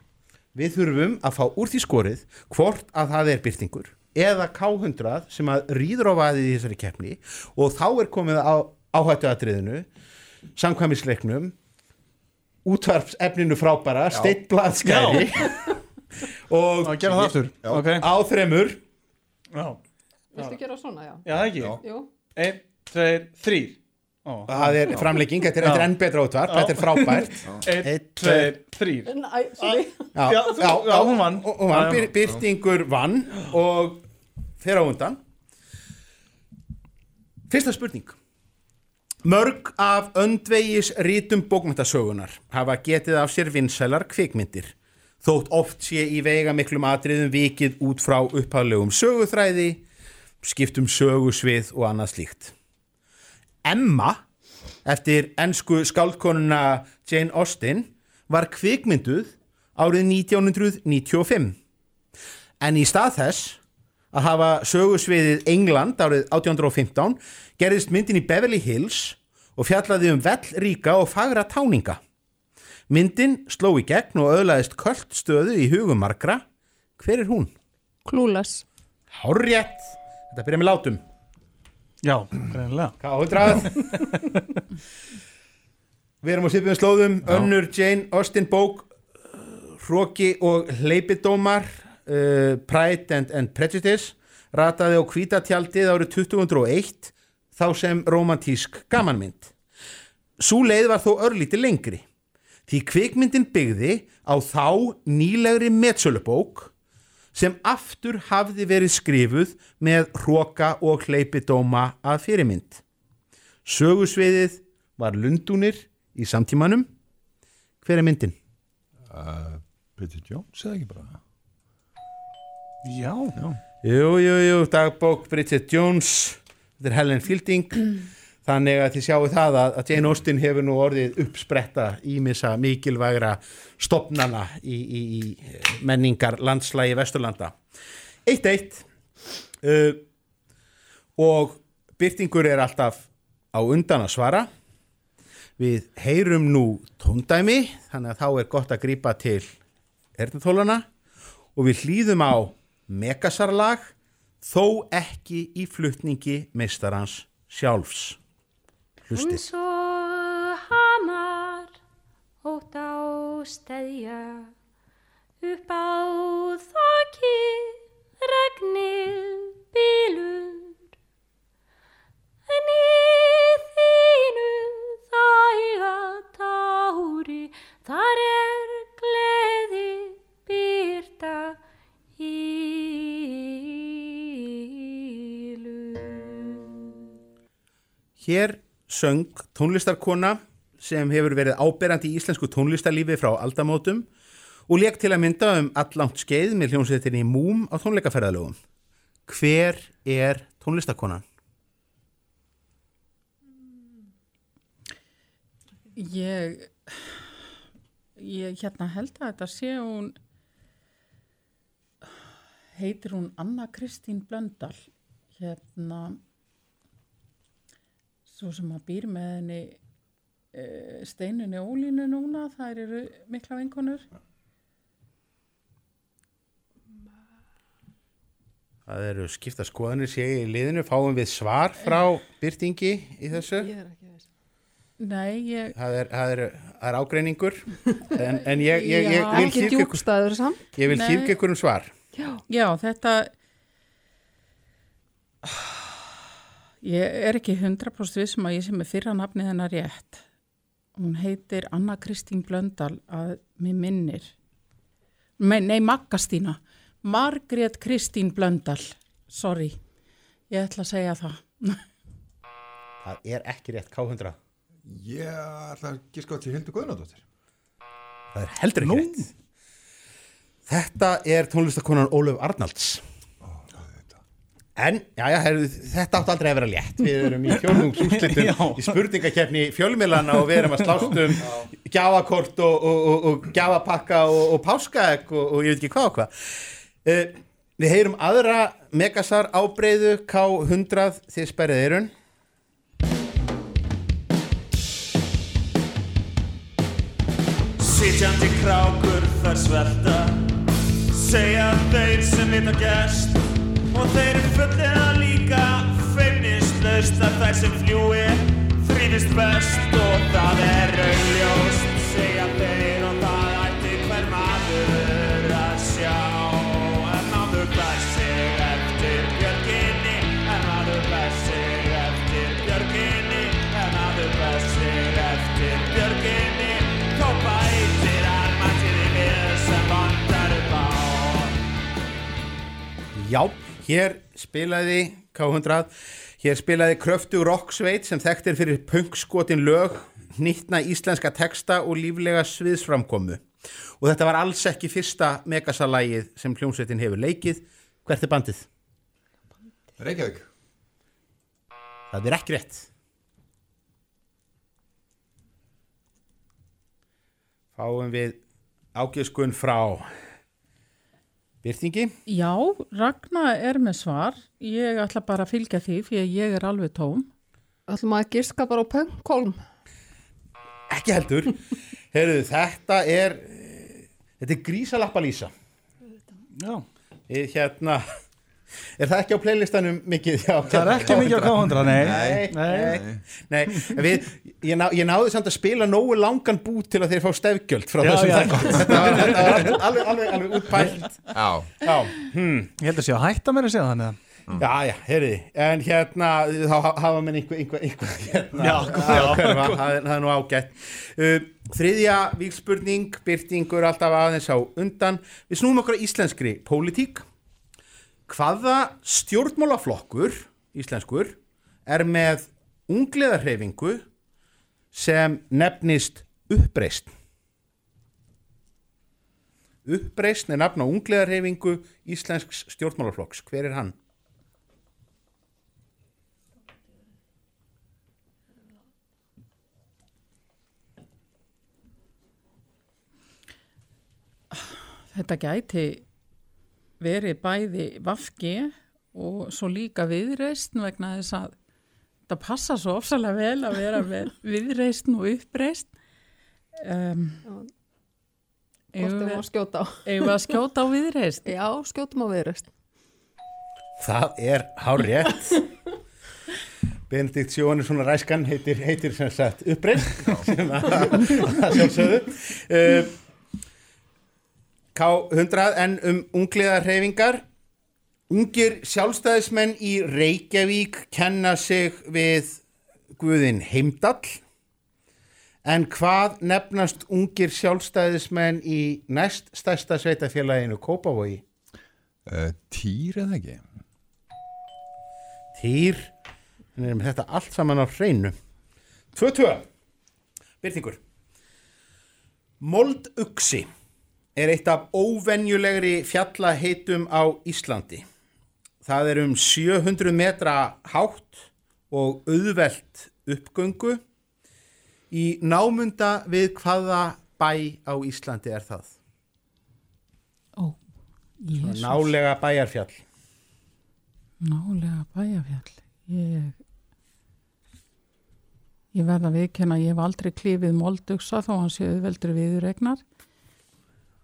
Speaker 1: við þurfum að fá úr því skorið hvort að það er byrtingur eða K100 sem að rýður á vaðið í þessari keppni og þá er komið á áhættu atriðinu samkvæmisleiknum útvarpsefninu frábæra steittbladskæri og á þremur.
Speaker 15: Já.
Speaker 13: Viltu gera svona, já?
Speaker 15: Já, það ekki?
Speaker 13: Jú.
Speaker 15: Einn, tveir, þrýr Ó.
Speaker 1: það er framlegging, þetta er, er enn betra útvarp
Speaker 15: Já.
Speaker 1: þetta er frábært
Speaker 15: Einn, tveir, þrýr
Speaker 13: Æ, sorry.
Speaker 1: Já,
Speaker 15: Já, hún vann.
Speaker 1: og vann, byrtingur vann og fer á undan Fyrsta spurning Mörg af öndvegis rítum bókmyndasögunar hafa getið af sér vinsælar kvikmyndir þótt oft sé í veiga miklum atriðum vikið út frá upphaflegum söguþræði skiptum sögusvið og annað slíkt Emma eftir ensku skáldkonuna Jane Austen var kvikmynduð árið 1995 en í stað þess að hafa sögusviðið England árið 1815 gerðist myndin í Beverly Hills og fjallaði um vellríka og fagra táninga. Myndin sló í gegn og öðlaðist köld stöðu í hugum margra. Hver er hún?
Speaker 13: Clueless.
Speaker 1: Hárrétt. Þetta byrja með látum.
Speaker 15: Já, greinlega
Speaker 1: K100 Við erum á sipum slóðum Önnur Jane Austen bók Hróki og hleypidómar uh, Pride and, and Prejudice rataði á kvítatjaldið árið 2001 þá sem romantísk gamanmynd. Sú leið var þó örlítið lengri. Því kvikmyndin byggði á þá nýlegri metsölubók sem aftur hafði verið skrifuð með hróka og hleypidóma að fyrirmynd. Sögusviðið var Lundúnir í samtímanum. Hver er myndin?
Speaker 16: Uh, Bridget Jones eða ekki bara?
Speaker 2: Já.
Speaker 16: Já.
Speaker 1: Jú, jú, jú, dagbók Bridget Jones, þetta er Helen Fielding þannig að þið sjáu það að, að Jane Austen hefur nú orðið uppspretta ímissa mikilvægra stopnana í, í, í menningar landslægi Vesturlanda. Eitt eitt uh, og byrtingur er alltaf á undan að svara. Við heyrum nú tóndæmi þannig að þá er gott að grípa til erðnþólana og við hlýðum á megasarlag þó ekki í flutningi meistarans sjálfs hlustið
Speaker 17: Eins og hamar ótt á steðja upp á þakki regnið bílur en í þínu þæga tári þar er gleði byrta ílu
Speaker 1: Hér söng tónlistarkona sem hefur verið áberandi í íslensku tónlistarlífi frá aldamótum og leik til að mynda um allangt skeið með hljómsveitinni Múm á tónleikaferðalögum. Hver er tónlistarkonan?
Speaker 13: Ég, ég hérna held að þetta sé hún, heitir hún Anna Kristín Blöndal, hérna, svo sem að býr með henni e, steinunni ólínu núna, þær eru mikla vinkonur.
Speaker 1: Það eru skipta skoðanir sé í liðinu, fáum við svar frá byrtingi í þessu?
Speaker 13: Ég er ekki veist. Nei, ég...
Speaker 1: Það er, það er, það er ágreiningur en, en ég, ég, ég
Speaker 13: Já.
Speaker 1: vil
Speaker 4: samt.
Speaker 1: Ég vil hlýðka ykkur um svar.
Speaker 13: Já, Já þetta ég er ekki 100% vissum að ég sem er fyrra nafnið hennar rétt hún heitir Anna Kristín Blöndal að mér minnir nei, nei Maggastína Margrét Kristín Blöndal sorry, ég ætla að segja það
Speaker 1: Það er ekki rétt K100.
Speaker 16: Ég ætla að gíska á til Hildur Guðnadóttir.
Speaker 1: Það er heldur ekki rétt. Þetta er tónlistakonan Ólöf Arnalds. En, já, já, heru, þetta átti aldrei að vera létt. Við erum í fjórðungsúslitum í spurningakefni fjölmilana og við erum að slást um gjafakort og, og, og, og gjafapakka og, og páskaegg og, og ég veit ekki hvað og hvað. Uh, við heyrum aðra megasar ábreyðu K100 þið sperrið eirun.
Speaker 18: Sitjandi krákur þar svelta Segja þeir sem vita gest Og þeir eru fullega líka Feimnislaust að þær sem fljúi Þrýfist best. Og það er augljóst Segja þeir og það ætti hver maður að sjá. En maður bær sig eftir björginni En maður bær sig eftir björginni En maður bær sig eftir björginni. Þó bætir hann mættiði við sem vandar upp á.
Speaker 1: Já, hér spilaði K100, hér spilaði Kröftu Rocksveit sem þekktir fyrir punkskotin lög, nýttna íslenska texta og líflega sviðsframkomu. Og þetta var alls ekki fyrsta megasalægið sem hljómsveitin hefur leikið. Hvert er bandið?
Speaker 16: Reykjavík.
Speaker 1: Það er ekki rétt. Fáum við ágjöskun frá Byrtingi.
Speaker 13: Já, Ragnar er með svar ég ætla bara að fylgja því fyrir að ég er alveg tóm
Speaker 4: Ætlum að giska bara á pöngkolm.
Speaker 1: Ekki heldur. Heyrðu, þetta er þetta er grísalappa lýsa.
Speaker 2: Já.
Speaker 1: Við hérna Er það ekki á playlistanum mikið? Já,
Speaker 15: Það er ekki mikið á K100, nei.
Speaker 1: Nei,
Speaker 15: Nei.
Speaker 1: nei, Við, ég, ná, ég náði samt að spila nógu langan bút til að þeir fá stefgjöld frá
Speaker 15: Já,
Speaker 1: þessum
Speaker 15: já.
Speaker 1: þætti. Þetta var, alveg, alveg, alveg útpælt
Speaker 16: Já.
Speaker 1: Já, hmm.
Speaker 15: Ég held að sé að hætta mér að segja þannig að
Speaker 1: Já, já, heyrði, en hérna þá ha- hafa menn einhver, einhver, einhver hérna,
Speaker 15: Já, góð.
Speaker 1: það, er- það er nú ágætt uh, Þriðja víkspurning byrtingur alltaf aðeins á undan Við snúum okkur að íslenskri pólitík Hvaða stjórnmálaflokkur íslenskur er með ungliðarhefingu sem nefnist uppreist Uppreist er nafn á ungliðarhefingu íslensks stjórnmálaflokks Hver er hann?
Speaker 13: Þetta gæti verið bæði vafki og svo líka viðreist vegna þess að þetta passa svo ofsalega vel að vera með viðreist og uppreist. Um,
Speaker 4: Hvort við má skjóta á.
Speaker 13: Við að skjóta á viðreist?
Speaker 4: Já, skjótum á viðreist.
Speaker 1: Það er hár rétt Benedikt Sjóhannesson Ræskan heitir, heitir sem sagt uppreist sem að að sjálfsögðu uh, K100 en um ungliðar hreyfingar Ungir sjálfstæðismenn í Reykjavík kenna sig við Guðinn Heimdall. En hvað nefnast ungir sjálfstæðismenn í næst stærsta sveitafélaginu Kópavogi?
Speaker 16: Uh, týr eða ekki?
Speaker 1: Týr. En erum þetta allt saman á hreinu. 2-2 Byrtingur Molduxi er eitt af óvenjulegri fjallaheitum á Íslandi það er um 700 metra hátt og auðvelt uppgöngu í námunda við hvaða bæ á Íslandi er það
Speaker 13: Ó, Jesús.
Speaker 1: nálega bæjarfjall
Speaker 13: Nálega bæjarfjall. Ég, ég verða að viðkenna, ég hef aldrei klifið moldugsa þó hann séu veldur viðregnar.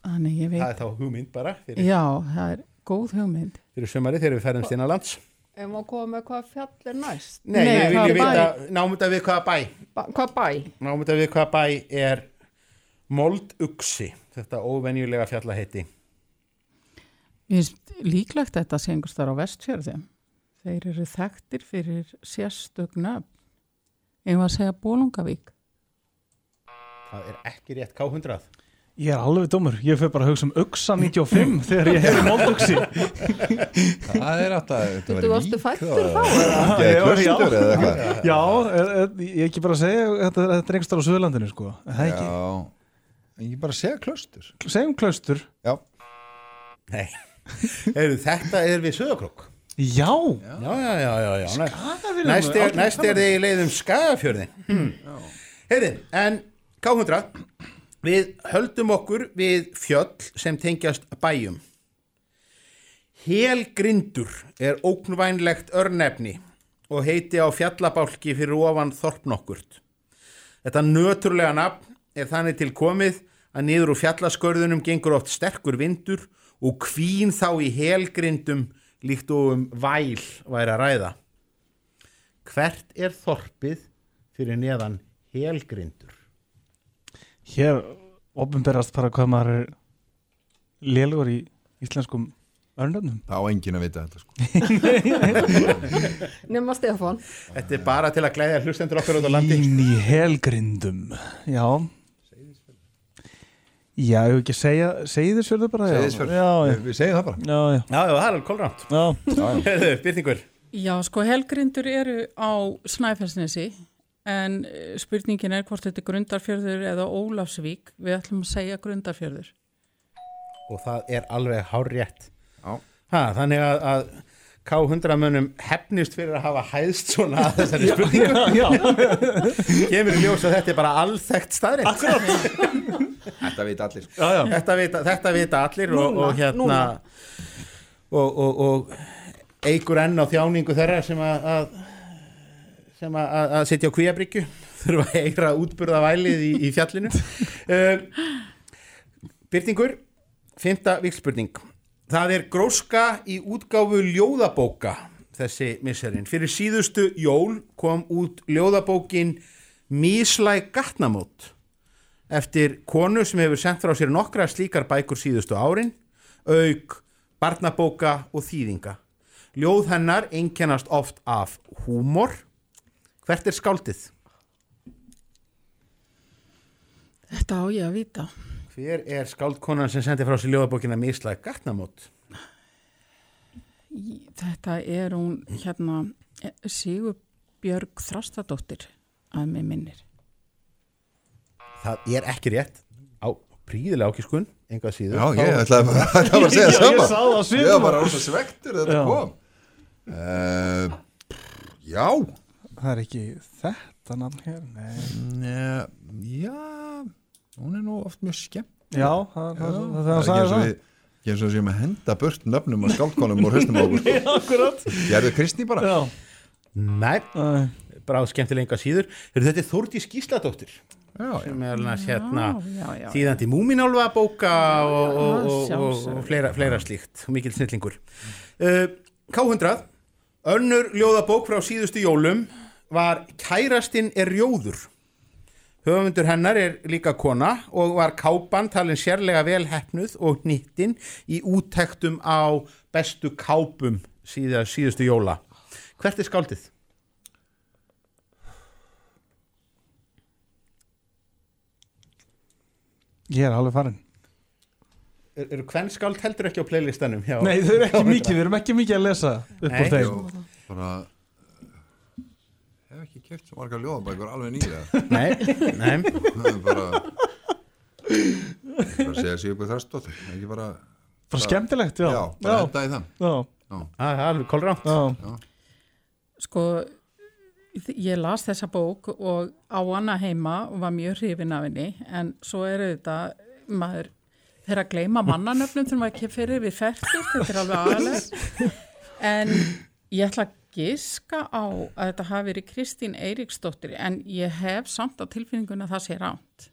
Speaker 13: Þannig ég veit.
Speaker 1: það er þá hugmynd bara fyrir,
Speaker 13: Já, það er góð hugmynd.
Speaker 1: fyrir sumari þegar við ferðumst inn á lands
Speaker 4: Ef maður koma með hvað fjall er næst.
Speaker 1: Nei, við
Speaker 4: hvaða
Speaker 1: viljum
Speaker 4: bæ?
Speaker 1: vita námunda við hvaða bæ
Speaker 4: Ba hvað bæ?
Speaker 1: Námunda við hvaða bæ er Molduxi, þetta óvenjulega fjallaheiti
Speaker 13: Mér finnst líklegt að þetta sé einhvers þar á vestfjörðum. Þeir eru þekktir fyrir sérstök nöfn. Eða að segja Bólungavík.
Speaker 1: Það er ekki rétt K100
Speaker 15: Ég er alveg dómur, ég fyrir bara að hugsa um Uxa 95 þegar ég hefði Molduxi
Speaker 16: Það er að þetta
Speaker 4: Þú varstu fættur þá?
Speaker 16: Ekki eða klaustur eða eitthvað
Speaker 15: Já, ég ekki bara að segja þetta, þetta er einhverstað á Suðurlandinu sko. Er Það ekki,
Speaker 16: Já, ég bara segja klaustur.
Speaker 15: Segjum klaustur.
Speaker 16: Já.
Speaker 1: Nei, Heyrðu, þetta er við Söðakrók
Speaker 15: Já,
Speaker 1: Já, já, já, já, Næst er, er þið í leiðum Skagafjörðin Heyrðu, en K100 Við höldum okkur við fjöll sem tengjast bæjum Helgrindur er óknvænlegt örnefni og heiti á fjallabálki fyrir ofan þorpnokkurt. Þetta nöturlega nafn er þannig til komið að niður úr fjallaskörðunum gengur oft sterkur vindur og kvín þá í helgrindum líkt og um væl væri að ræða. Hvert er þorpið fyrir neðan helgrindur?
Speaker 15: Hér opinberast bara hvað maður er lélugur í íslenskum örnöfnum
Speaker 16: Það á enginn að vita þetta sko
Speaker 4: Nefna Stefán.
Speaker 1: Þetta er bara til að glæðja hlustendur okkar út á landi.
Speaker 15: Ín í helgrindum Já Já, ég hef ekki að segja Seyðisfjörðu bara já.
Speaker 16: Seyðisfjörð.
Speaker 15: Já, já.
Speaker 16: Við- við segjum það bara.
Speaker 15: Já, já,
Speaker 1: Já, já, það er alveg kólrámt.
Speaker 15: já.
Speaker 1: Heyrðu, byrningur.
Speaker 13: Já, sko helgrindur eru á Snæfellsnesi en eh, spurningin er hvort þetta er Grundarfjörður eða Ólafsvík. Við ætlum að segja Grundarfjörður.
Speaker 1: Og það er alveg hár rétt.
Speaker 16: Já.
Speaker 1: Ha, þannig að, að K100 mönnum hefnist fyrir að hafa hæðst svona að þessari spurningu.
Speaker 15: Já, já.
Speaker 1: Kemur í ljós að þetta er bara alþekkt staðrind.
Speaker 16: Þetta veit allir sko.
Speaker 15: já, já.
Speaker 1: Þetta vita, þetta vita allir og,
Speaker 4: Núna,
Speaker 1: og hérna
Speaker 4: núna.
Speaker 1: og, og, og eigur enn á þjáningu þeirra sem að, að sem að, að, sitja á kvíabryggju þurfa að eira útburða vælið í, í fjallinu uh, Byrtingur fymta vikspurning Það er gróska í útgáfu ljóðabóka þessi misserinn. Fyrir síðustu jól kom út ljóðabókin Míslæg gatnamót eftir konu sem hefur sendt frá sér nokkra slíkar bækur síðustu árin, auk, barnabóka og þýðinga. Ljóð hennar einkennast oft af húmor. Hvert er skáldið?
Speaker 13: Þetta á ég að vita.
Speaker 1: Hver er skáldkonan sem sendi frá sér ljóðabókina Míslæg gatnamót?
Speaker 13: Þetta er hún hérna Sigurbjörg Þrastadóttir að mig minnir.
Speaker 1: Það er ekki rétt á príðilega ákiskun, enga síður.
Speaker 16: Já, ég ætlaði bara, ætlaði bara að segja sama.
Speaker 1: Ég sá það á
Speaker 16: Ég var bara rosa svektur þegar þetta kom. Uh, já.
Speaker 15: Það er ekki þetta nafn hér, nei.
Speaker 16: Nei, já, hún er nú oft mjög skemmt.
Speaker 15: Já, það- það- það- það
Speaker 16: er
Speaker 15: sagði
Speaker 16: eins og
Speaker 15: það.
Speaker 16: við, ekki eins og við séum að henda burt nöfnum og skáldkonum úr haustum á okkur.
Speaker 15: Nei, akkurat.
Speaker 16: Gerðu Kristný bara.
Speaker 15: Já.
Speaker 1: Nei, bráð skemmtilega enga síður. Heyrðu, Þetta er Þórdís Gísladóttir
Speaker 16: já,
Speaker 1: sem er alveg hérna
Speaker 13: já, já,
Speaker 1: þýðandi múminálfa bóka og, og, og, og, og fleira, fleira slíkt og mikil snillingur. Uh, K100, önnur ljóðabók frá síðustu jólum var Kærastinn er rjóður. Höfundur hennar er líka kona og var kápan talin sérlega vel hefnuð og nýttin í úttektum á bestu kápum síða, síðustu jóla. Hvert er skáldið?
Speaker 15: Ég er alveg farin.
Speaker 1: Er, eru hvern skáld heldur ekki á playlistanum? hjá-
Speaker 15: Nei, þau eru ekki mikið, við erum ekki mikið að lesa upp úr þeim.
Speaker 16: Bara keft svo marga ljóðabækur alveg nýlega
Speaker 1: Nei, nei.
Speaker 16: Það er bara bara að segja sig upp í þarstóttir ekki bara
Speaker 15: Bara skemmtilegt, já.
Speaker 16: já, bara
Speaker 15: Já.
Speaker 16: enda í það
Speaker 15: Já.
Speaker 1: Það er alveg kólránt.
Speaker 13: Sko, ég las þessa bók og á hana heima og var mjög hrifin af henni en svo er þetta, maður þegar að gleyma mannanöfnum þegar maður ekki fyrir við færtur, þetta er alveg aðalega en ég ætla að giska á að þetta hafi verið Kristín Eiríksdóttir en ég hef samt á tilfinninguna að það sé ránt.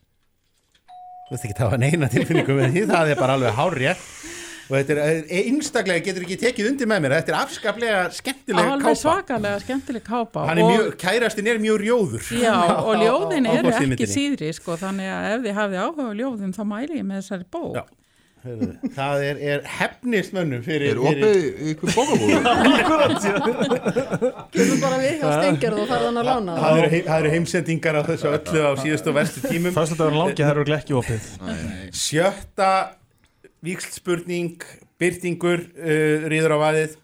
Speaker 1: Þú veist ekki það var neina tilfinningu með því, það er bara alveg hárrétt og þetta er einstaklega, getur ekki tekið undir með mér, þetta er afskaplega skemmtilega
Speaker 13: Alveg
Speaker 1: kápa.
Speaker 13: svakalega skemmtileg kápa.
Speaker 1: Er mjög, kærastinn er mjög rjóður.
Speaker 13: Já, og ljóðin eru ekki síðri, sko, þannig að ef þið hafið áhuga á ljóðum þá mæli ég með þessari bók.
Speaker 1: Já. Það er, er hefnist mönnum fyrir...
Speaker 16: Er opið í ykkur bókabúðu?
Speaker 4: Kemur bara við hjá Stengjörð og farðan að lána
Speaker 1: Það eru, heim, eru heimsendingar á þessu öllu á síðustu og verstu tímum.
Speaker 15: Fyrst að það var langi, það eru ekki opið.
Speaker 1: Sjötta víkslspurning, byrtingur, uh, ríður á vaðið.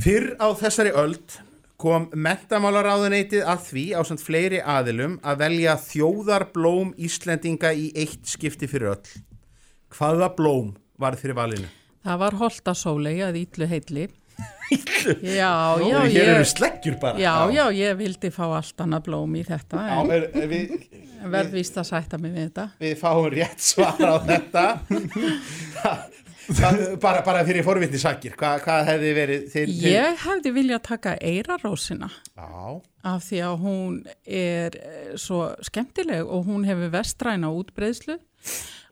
Speaker 1: Fyrr á þessari öld kom mentamálaráðuneytið að því á samt fleiri aðilum að velja þjóðarblóm Íslendinga í eitt skipti fyrir öll. Hvaða blóm var fyrir valinu?
Speaker 13: Það var Holtasólei að Ítlu heitli. Já, já,
Speaker 1: Hér
Speaker 13: ég...
Speaker 1: eru sleggjur bara.
Speaker 13: Já, já, ég vildi fá allt annað blóm í þetta. En
Speaker 1: er, er við,
Speaker 13: verð víst að sætta mig við þetta.
Speaker 1: við fáum rétt svar á þetta. Bara, bara fyrir forvitni sakir, hvað, hvað hefði verið til, til...
Speaker 13: Ég hefði viljað taka eirarósina. Af því að hún er svo skemmtileg og hún hefur vestræna útbreyðslu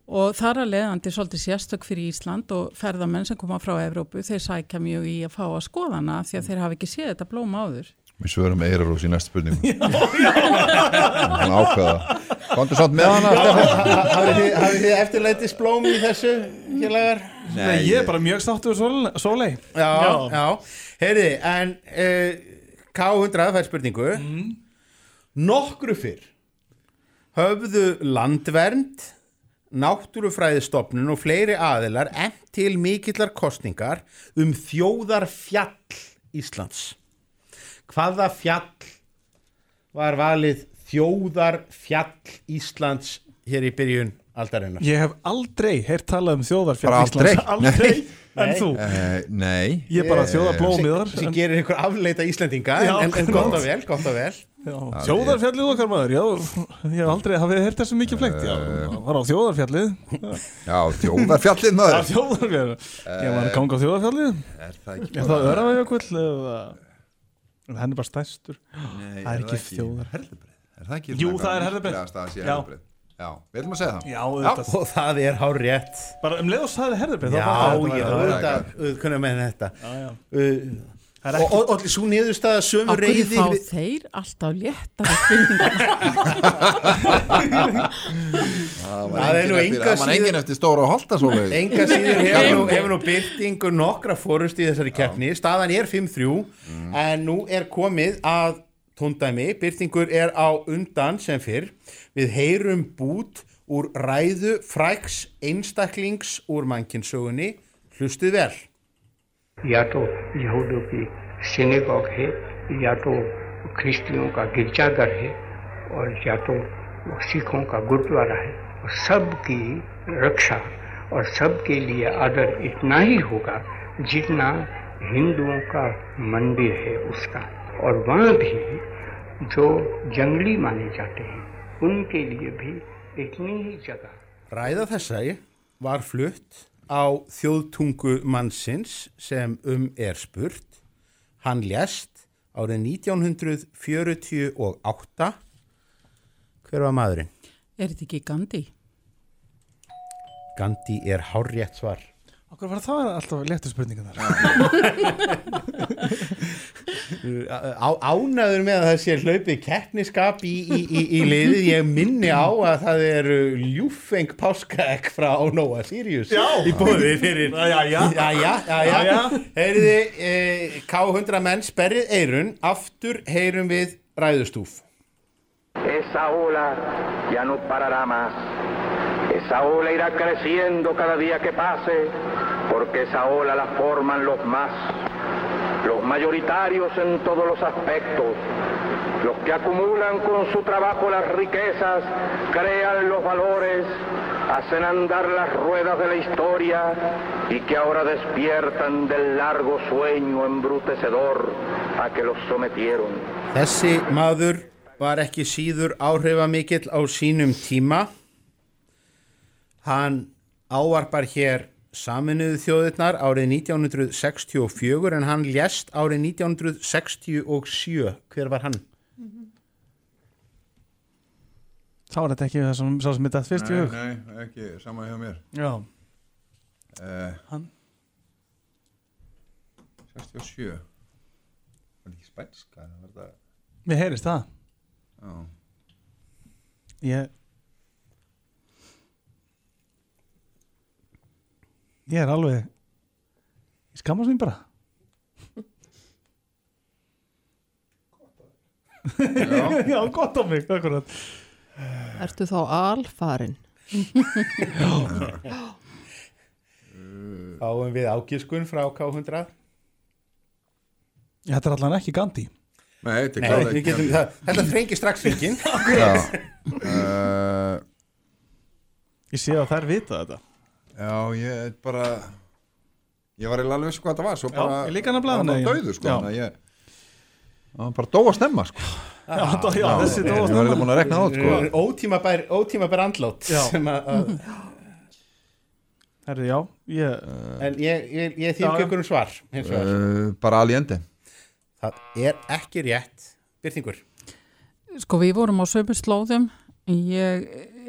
Speaker 13: og þar að leiðandi svolítið sérstök fyrir Ísland og ferðamenn sem koma frá Evrópu, þeir sækja mjög í að fá að skoða hana af því að þeir hafa ekki séð þetta blóm áður.
Speaker 16: Við svörum eirarós í næstu spurningu Hann ákvaða. Komdu samt með hana
Speaker 1: Hafið þið- hafið þið eftirleitis blóm í þessu félagar?
Speaker 15: Nei, ég er bara mjög státtu við sólei.
Speaker 1: Já, já, Heyriði, en uh, K100 fær spurningu. Nokkru fyrr höfðu landvernd náttúrufræðistofnun og fleiri aðilar enn til mikillar kostningar um þjóðarfjall Íslands Hvaða fjall var valið þjóðarfjall Íslands hér í byrjun aldarinnar?
Speaker 15: Ég hef aldrei heyrt talað um þjóðarfjall
Speaker 16: aldrei?
Speaker 15: Íslands. Aldrei,
Speaker 16: Nei.
Speaker 15: En þú?
Speaker 16: Eh, Nei
Speaker 15: Ég er bara þjóðarblómiðar.
Speaker 1: sem, sem gerir einhver afleita Íslendinga
Speaker 15: Já,
Speaker 1: en, en, gott og vel, gott og vel
Speaker 15: Þjóðarfjallið okkar maður, já, ég hef aldrei, hafið þið heyrt þessu mikið flengt, já, var á þjóðarfjallið.
Speaker 16: Já, þjóðarfjallið maður
Speaker 15: Já, þjóðarfjallið, ég var að ganga á þjóðarfjallið.
Speaker 16: Er það ekki
Speaker 15: Er það
Speaker 16: bara-
Speaker 15: öravægjökull eða, henn er bara stærstur.
Speaker 16: Nei,
Speaker 15: það er ekki þjóðar.
Speaker 16: Er það ekki
Speaker 15: Jú,
Speaker 16: svona
Speaker 15: það er
Speaker 16: eitthvað að það
Speaker 15: Já.
Speaker 16: við ætlum að segja það
Speaker 15: Já, auðvitað.
Speaker 1: og það er hár rétt
Speaker 15: Bara um leið og sagði herðubrið
Speaker 1: Já, já, auðvitað, auðvitað með þetta
Speaker 15: Já, já.
Speaker 1: Uh,
Speaker 15: Það er
Speaker 1: Og,
Speaker 15: ekki-
Speaker 1: og, og svo niðurstaða sömu reyði
Speaker 13: fá þeir alltaf léttara spurningar?
Speaker 16: Það
Speaker 1: Það er nú enga
Speaker 16: það var
Speaker 1: síður-
Speaker 16: engin eftir stóra og holta svo leið
Speaker 1: Enga síður hefur nú, hefur nú byrtingur nokkra fórust í þessari keppni staðan er 5-3 en nú er komið að tóndæmi byrtingur er á undan sem fyrr við heyrum bút úr ræðu fræks einstaklings úr mannkinsögunni hlustuð vel
Speaker 19: या तो यहूदियों की सिनेगॉग है या तो ख्रिस्तियों का गिरजाघर है और या तो सिखों का गुरुद्वारा है और सबकी रक्षा और सबके लिए आदर इतना ही होगा जितना हिंदुओं का मंदिर है उसका और वहाँ भी जो जंगली माने जाते हैं उनके लिए भी इतनी ही जगह
Speaker 1: Ræða þessari var flutt á þjóðtungu mannsins sem um er spurt. Hann lést árið 1948. Hver var maðurinn?
Speaker 13: Er þetta ekki Gandhi?
Speaker 1: Gandhi er hárrétt svar.
Speaker 15: Okkur var það alltaf léttu spurningar
Speaker 1: Á, ánaður með að það sé hlaupið keppniskap í, í, í, í liðið. Ég minni á að það eru ljúfeng páskaegg frá Nóa Sirius
Speaker 15: Já.
Speaker 1: í bóði fyrir... Heyriði, eh, K100 menn sperrið eirun, aftur heyrum við ræðustúf.
Speaker 20: Esa ola ya no parará más. Esa ola irá creciendo cada día que pase, porque esa ola la forman los más, mayoritarios en todos los aspectos, los que acumulan con su trabajo las riquezas, crean los valores, hacen andar las ruedas de la historia y que ahora despiertan del largo sueño embrutecedor a que los sometieron.
Speaker 1: Þessi maður var ekki síður á sínum tíma. Hann ávarpar hér saminuðu þjóðirnar árið 1964 en hann lést árið 1967. Hver var hann?
Speaker 15: Sá er þetta ekki það sem, sá sem mitt að fyrst í
Speaker 16: Nei,
Speaker 15: hug
Speaker 16: nei, ekki sama hjá mér
Speaker 15: Já
Speaker 16: uh,
Speaker 15: Hann
Speaker 16: 67 Var þetta ekki spænska?
Speaker 15: Mér heyrist það
Speaker 16: Já
Speaker 15: Ég Ég er alveg Ég skammast mín bara.
Speaker 16: Já.
Speaker 15: Já, gott á mig, akkurat.
Speaker 21: Ertu þá alfarin?
Speaker 1: Fáum við ágiskun frá K100
Speaker 15: Þetta er allan ekki Gandhi.
Speaker 16: Nei, þetta er
Speaker 1: við
Speaker 16: ekki
Speaker 1: getum, það, þetta þrengir strax fengin
Speaker 16: Já. Uh,
Speaker 15: Ég sé að þær vita þetta
Speaker 16: Já, ég er bara Ég var eiginlega alveg vissi hvað þetta var Svo
Speaker 15: Já,
Speaker 16: bara
Speaker 15: ég líka
Speaker 16: Það var
Speaker 15: nei.
Speaker 16: bara döðu sko
Speaker 15: Já.
Speaker 16: Þannig að ég Það var bara dóa snemma sko
Speaker 15: Já, dó- já, þessi dó
Speaker 16: Ég
Speaker 15: að
Speaker 16: var
Speaker 15: snemma.
Speaker 16: eiginlega búin að rekna það út sko
Speaker 1: Ótímabær, ótímabær andlát
Speaker 15: Já.
Speaker 1: sem að, að
Speaker 15: Herri, já, ég
Speaker 1: En ég, ég, ég
Speaker 15: Já,
Speaker 1: þýrk
Speaker 15: já.
Speaker 1: ykkur um svar vegar.
Speaker 16: uh, Bara aliendi
Speaker 1: Það er ekki rétt Byrtingur
Speaker 13: Sko við vorum á sömu slóðum ég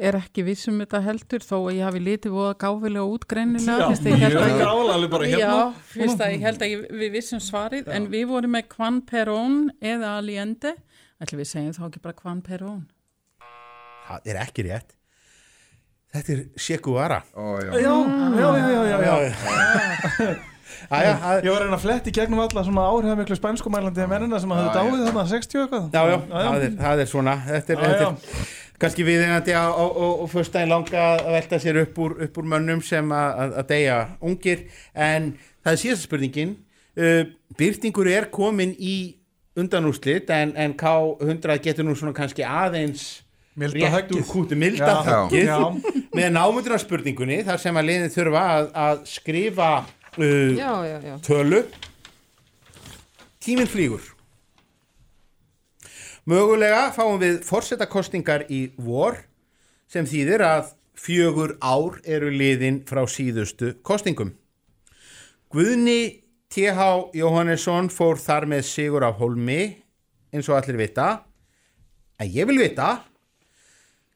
Speaker 13: er ekki viss um þetta heldur þó að ég hafi litið voða gáfilega út greinilega
Speaker 15: Já,
Speaker 13: fyrst að ég held
Speaker 15: mjög
Speaker 13: að ég-
Speaker 15: gáfulega, alveg bara hérna.
Speaker 13: Já, fyrst að ég held að ég, við vissum svarið en við vorum með Juan Perón eða Allende ætlum við segjum þá ekki bara Juan Perón
Speaker 1: Það er ekki rétt Þetta er Guevara
Speaker 16: Ó, já.
Speaker 15: Já, já, já, já, já, já.
Speaker 1: Æja, að-
Speaker 15: Ég var að reyna að fletti gegnum alla svona áhrifamiklu spænskumælandi mennina sem hafði
Speaker 1: Já, já.
Speaker 15: dáið þarna 60 eitthvað
Speaker 1: Já, já, það er, það er svona Þetta er,
Speaker 15: Já,
Speaker 1: þetta
Speaker 15: já.
Speaker 1: er kannski á, á, á föstudaginn langa að velta sér upp úr, upp úr mönnum sem að, deyja ungir. En það er síðasta spurningin. Uh, Byrtingur er komin í undanúslit en, en K100 getur nú svona kannski aðeins
Speaker 15: Milda
Speaker 1: rétt úr kútu, milda
Speaker 15: Já.
Speaker 1: höggið.
Speaker 15: Já.
Speaker 1: með námundunar spurningunni þar sem að liðin þurfa að, að skrifa uh,
Speaker 21: Já, já, já.
Speaker 1: tölu. Tíminn flýgur mögulega fáum við forsetakostingar í vor sem þýðir að fjögur ár eru liðin frá síðustu kostingum Guðni T.H. Jóhannesson fór þar með sigur af Holmi eins og allir vita en ég vil vita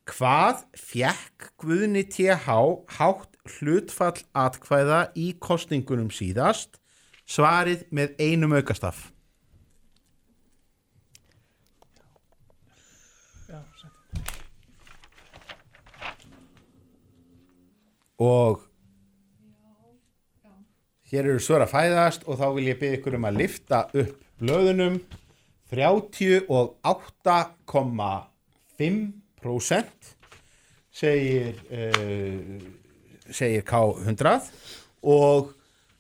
Speaker 1: Hvað fjekk Guðni TH hátt hlutfall atkvæða í kostningunum síðast? Svarið með einum aukastaf. Og hér eru svör að fæðast og þá vil ég byggja ykkur um að lifta upp blöðunum. 38,5% segir uh, segir K100 og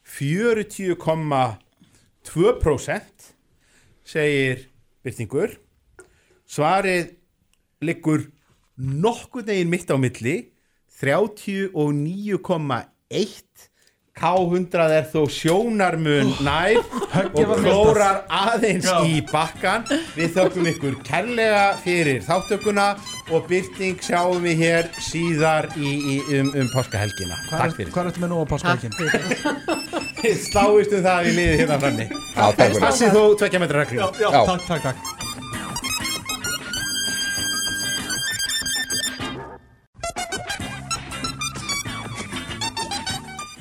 Speaker 1: 40,2% segir byrtingur svarið liggur nokkuð neginn mitt á milli 39,1 K100 er þó sjónarmun nær
Speaker 15: Höggið
Speaker 1: og klórar aðeins í bakkan við þökkum ykkur kærlega fyrir þáttökuna og byrting sjáum við hér síðar í, í, um, um páskahelgina. Takk fyrir.
Speaker 15: Hvað er þetta með nú á páskahelgin?
Speaker 1: Þið Sláist um það að við liðið hérna frammi. Passið þó tvekja metra reglu
Speaker 15: Já, já, takk, takk, takk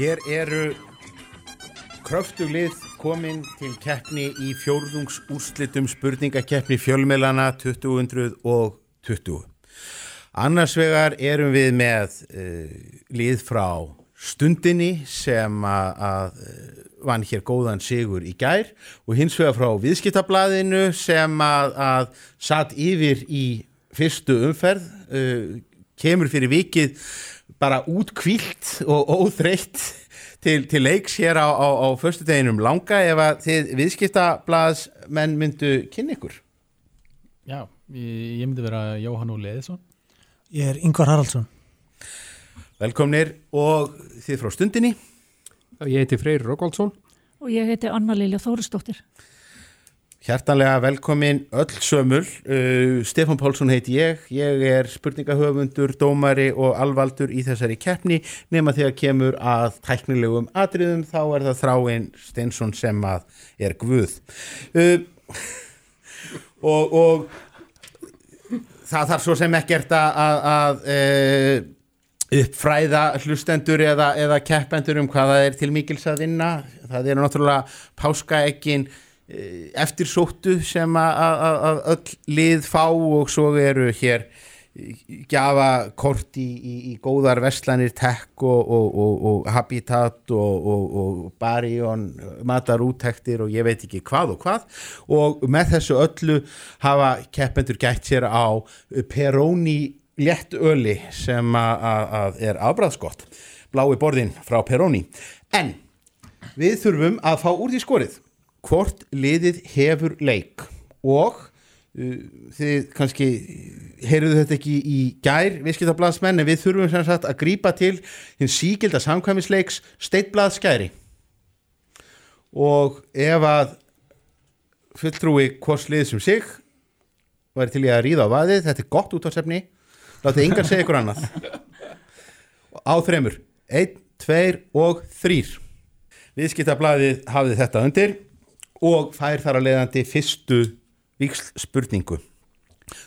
Speaker 1: Hér eru kröftuglið komin til keppni í fjórðungsúrslitum spurningakeppni fjölmelana 2020. Annars vegar erum við með uh, lið frá stundinni sem að eh, vann hér góðan sigur í gær og hins vegar frá viðskiptablaðinu sem að, að satt yfir í fyrstu umferð uh, kemur fyrir vikið bara útkvílt og óþreytt til, til leiks hér á, á, á föstudeginum. Langa ef að þið viðskiptablaðsmenn myndu kynna ykkur?
Speaker 22: Já, ég, ég myndi vera Jóhann Óli Eðisson
Speaker 23: Ég er Ingvar Haraldsson.
Speaker 1: Velkomnir og þið frá stundinni.
Speaker 22: Ég heiti Freyr Rókvaldsson
Speaker 24: Og ég heiti Anna Lilja Þórisdóttir.
Speaker 1: Hjartanlega velkomin öll sömul. Uh, Stefán Pálsson heiti ég. Ég er spurningahöfundur, dómari og alvaldur í þessari keppni. Nema þegar kemur að tæknilegum atriðum þá er það þráinn Steinsson sem að er guð. Uh, og, og það þarf svo sem ekkert að, að, uh, uppfræða hlustendur eða, eða keppendur um hvað það er til mikils að vinna. Það eru náttúrulega páskaekkin eh, eftirsóttu sem að, öll lið fá og svo eru hér gjafa kort í, í, í góðar verslanir tech og, og, og, og habitat og, barjón matarúttektir og ég veit ekki hvað og hvað. Og með þessu öllu hafa keppendur gætt sér á Peroni létt öli sem að er afbræðskott blái borðin frá Peroni. En við þurfum að fá úr því skorið hvort liðið hefur leik. Og uh, þið kannski heyruðu þetta ekki í gær viðskiptablaðsmenn en við þurfum sem sagt að grípa til hinn síkilda samkvæmisleiks steittblað skæri og ef að fulltrúi hvors lið sem sig væri til í að ríða á vaðið þetta er gott útvarsefni látið yngar segja ykkur annað. Á þremur, einn, tveir og þrýr viðskiptablaðið hafði þetta undir og fær þar að leiðandi fyrstu vikslspurningu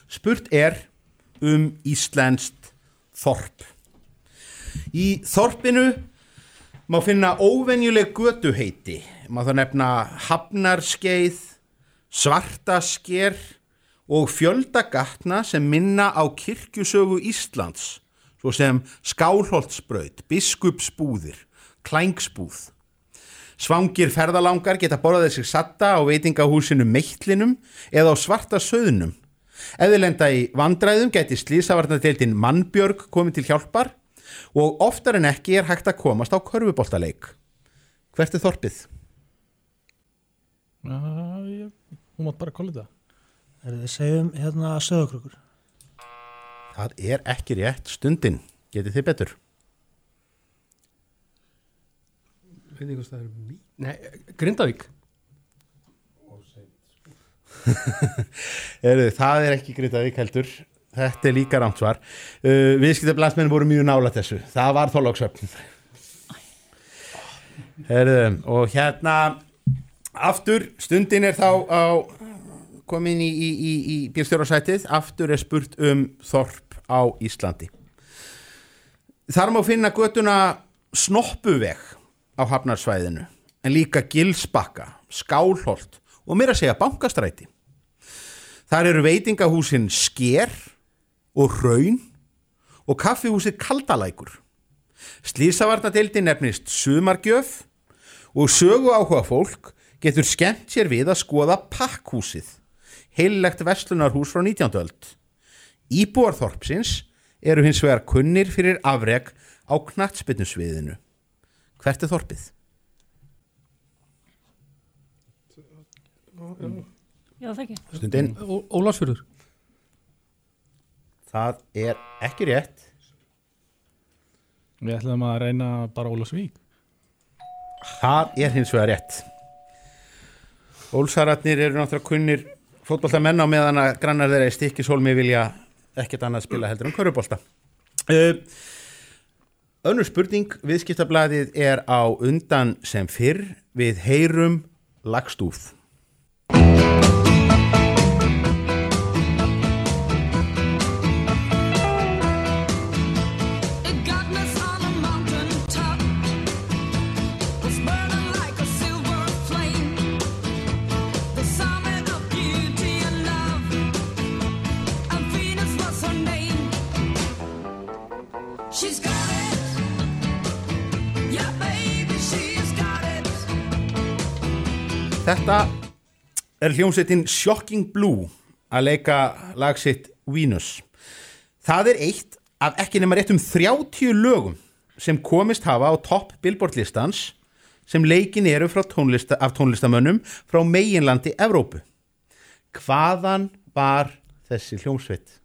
Speaker 1: spurt er um Íslenskt þorp. Í þorpinu má finna óvenjuleg götuheiti. Má það nefna hafnarskeið svartasker og fjöldagatna sem minna á kirkjusögu Íslands svo sem skálholtsbraut, biskupsbúðir, klængsbúð Svangir ferðalangar geta borðað sig satta á veitingahúsinu Meitlinum eða á svarta söðunum. Ef þið lenda í vandræðum geti slísavarnadeildin Mannbjörg komið til hjálpar og oftar en ekki er hægt að komast á körfuboltaleik. Hvert er þorpið?
Speaker 22: Ég, hún mátt bara kolla þetta
Speaker 23: Er þið segjum hérna söðukrökkur?
Speaker 1: Það er ekki rétt stundin. Getið þið betur?
Speaker 22: Veit ekki hvað það er mý... Nei, Grindavík
Speaker 1: Heru, það er ekki Grindavík heldur. Þetta er líka rámt svar. Uh, Viðskiptablasmenn voru mjög nála þessu. Það var þólagsöfn. Og hérna aftur, stundin er þá á komin í, í, í, í bílstjórasætið, aftur er spurt um Þorp á Íslandi. Þar má finna götuna Snoppuveg á Hafnarsvæðinu en líka Gilsbakka, Skálholt og mér að segja Bankastræti. Þar eru veitingahúsin Sker og Raun og kaffihúsið Kaldalækur. Slísavarnadeildin nefnist Sumargjöf og sögu áhuga fólk getur skemmt sér við að skoða Pakkhúsið, heillegt verslunarhús frá 19. öld. Íbúarþorpsins eru hins vegar kunnir fyrir afreg á knattspinnsviðinu. Hvert er þorpið?
Speaker 24: Já, það ekki.
Speaker 1: Stundin.
Speaker 22: Ólarsfjörður.
Speaker 1: Það er ekki rétt.
Speaker 22: Við ætlum að reyna bara Ólarsvík.
Speaker 1: Það er hins vegar rétt. Ólsararnir eru náttúrulega kunnir fótbolta menn á meðan að grannar þeirra í stikkishólmi vilja ekkert annað spila heldur en körubólta. Uh, önnur spurning, viðskiptablaðið er á undan sem fyrr við heyrum lagstúf. Þetta er hljómsveitin Shocking Blue að leika lag sitt Venus. Það er eitt af ekki nema rétt um 30 lögum sem komist hafa á topp Billboard listans sem leikin eru tónlista, af tónlistamönnum frá meginlandi Evrópu. Hvaðan var þessi hljómsveit?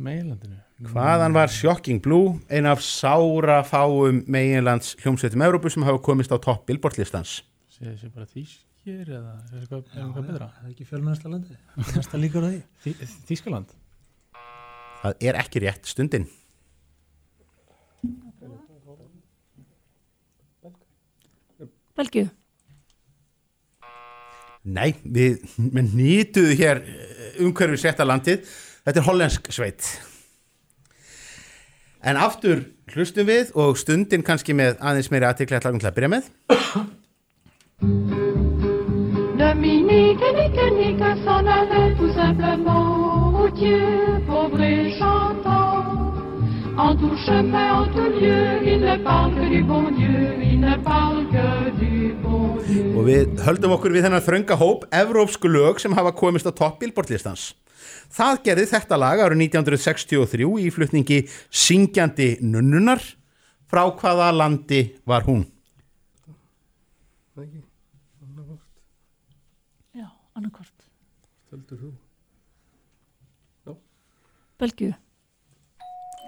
Speaker 22: Meilandinu.
Speaker 1: Hvaðan var Shocking Blue ein af sára fáum meginlands hljómsveitum Evrópu sem hafa komist á topp Billboard listans?
Speaker 22: Sér þessi bara þýskir eða er eitthvað, er eitthvað betra?
Speaker 23: Það er ekki fjölmennasta landi. Næsta líkur að því.
Speaker 22: Þý, Þýskaland.
Speaker 1: Það er ekki rétt stundin.
Speaker 24: Belgíu.
Speaker 1: Nei, við, við nýtuðu hér umhverfið setta landið. Þetta er hollensk sveit. En aftur hlustum við og stundin kannski með aðeins meiri aðtekli að lagum til að byrja með.
Speaker 25: Dominique et Nique Nique s'en allaient tout simplement routier, pauvre et chantant. En tout chemin, en tout lieu, il ne parle que du bon Dieu, il ne parle que du bon Dieu.
Speaker 1: Og við höldum okkur við þennan þrönga hóp evrópsku lög sem hafa komist á topp billboardlistans. Það gerði þetta lag árið 1963 í flutningi Syngjandi nunnunar. Frá hvaða landi var hún?
Speaker 24: Já, annarkvort.
Speaker 15: Steldur þú?
Speaker 24: Belgíu.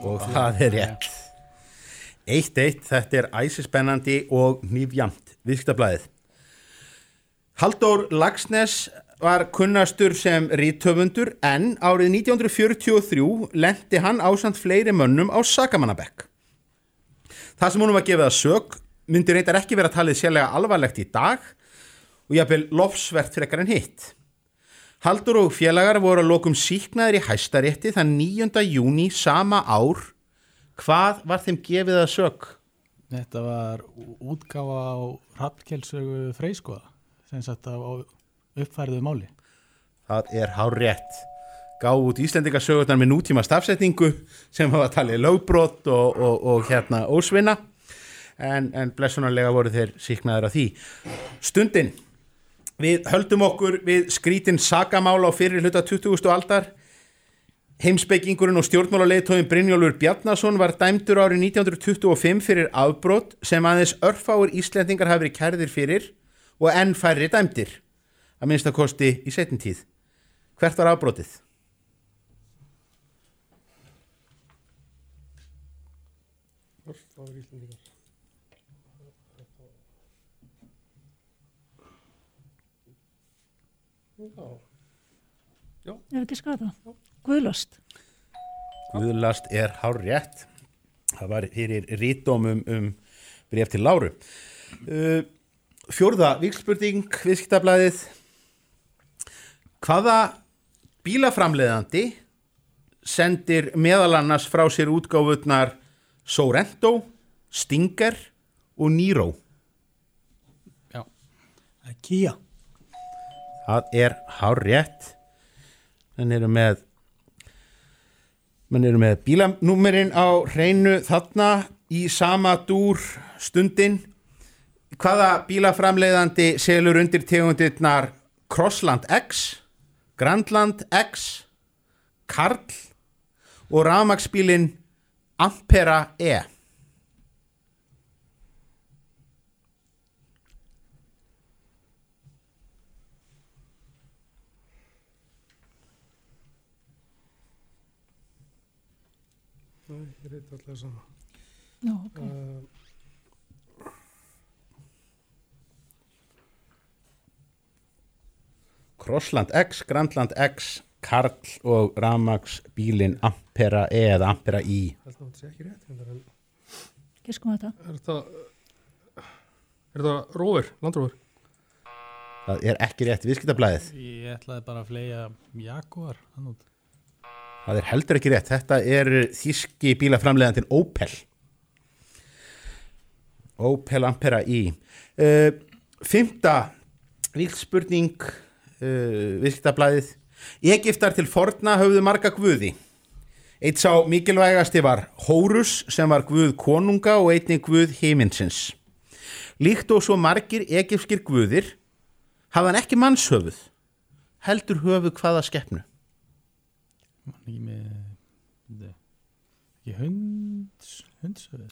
Speaker 1: Og það er rétt. Eitt eitt, þetta er æsispennandi og nýfjamt viðskiptablaðið. Halldór Lagsnes var kunnastur sem rítöfundur en árið 1943 lendi hann ásand fleiri mönnum á Sakamannabekk. Það sem honum var gefið að sög myndi reyndar ekki vera talið sérlega alvarlegt í dag og jafnvel lofsvert frekar en hitt. Haldur og félagar voru að lokum síknaðir í hæstarétti þann 9. júni sama ár. Hvað var þeim gefið að sög?
Speaker 22: Þetta var útgáfa á Rappkjelsögu Freyskoða sem sagt á uppfæriðu máli.
Speaker 1: Það er hár rétt. Gá út Íslendingasögurnar með nútíma stafsetningu sem hafa talið lögbrot og, og, og hérna ósvinna en, en blessunarlega voru þeir síknaður af því. Stundin, við höldum okkur við skrítin sagamál á fyrir hluta 20. aldar. Heimspekingurinn og stjórnmálaleitóin Brynjólfur Bjarnason var dæmdur árið 1925 fyrir afbrot sem aðeins örfáir Íslendingar hafi verið kærðir fyrir og enn færri dæmdir, að minnsta kosti í setjum tíð. Hvert var afbrotið?
Speaker 15: Örfáir Íslendingar.
Speaker 24: Er ekki skada? Guðlöst.
Speaker 1: Guðlast er hár rétt. Það var fyrir rítdómum um breyf til Láru. Uh, fjórða vikspurning viðskiptablaðið. Hvaða bílaframleiðandi sendir meðal annars frá sér útgáfutnar Sorrento, Stinger og Niro.
Speaker 22: Já. Það er Kia.
Speaker 1: Það er hár rétt. Menn eru með menn eru með bílanúmerin á hreinu þarna í sama dúr stundin. Hvaða bílaframleiðandi selur undir tegundirnar Crossland X, Grandland X, Karl og rafmaksbílin Ampera E?
Speaker 26: Nei, ég alltaf sama.
Speaker 24: Já, ok.
Speaker 26: Uh,
Speaker 1: Crossland X, Grandland X, Karl og rafmaksbílin Ampera E eða Ampera I.
Speaker 26: það sé ekki rétt reyndar, en
Speaker 24: Giskum þetta.
Speaker 26: er þetta er þetta róver, landróver?
Speaker 1: Það er ekki rétt viðskiptablaðið.
Speaker 22: Ég ætlaði bara að flega Jaguar hann út.
Speaker 1: Það er heldur ekki rétt. Þetta er þíski bílaframleiðandinn Opel. Opel Ampera I. Uh, fymta vílspurning uh, viðskiptablaðið. Egiptar til forna höfðu marga guði. Eitt sá mikilvægasti var Hórus sem var guð konunga og einnig guð heiminsins. Líkt og svo margir egipskir guðir hafði hann ekki mannshöfuð. Heldur höfuð hvaða skeppnu?
Speaker 22: Ekki með ekki hunds hundsöður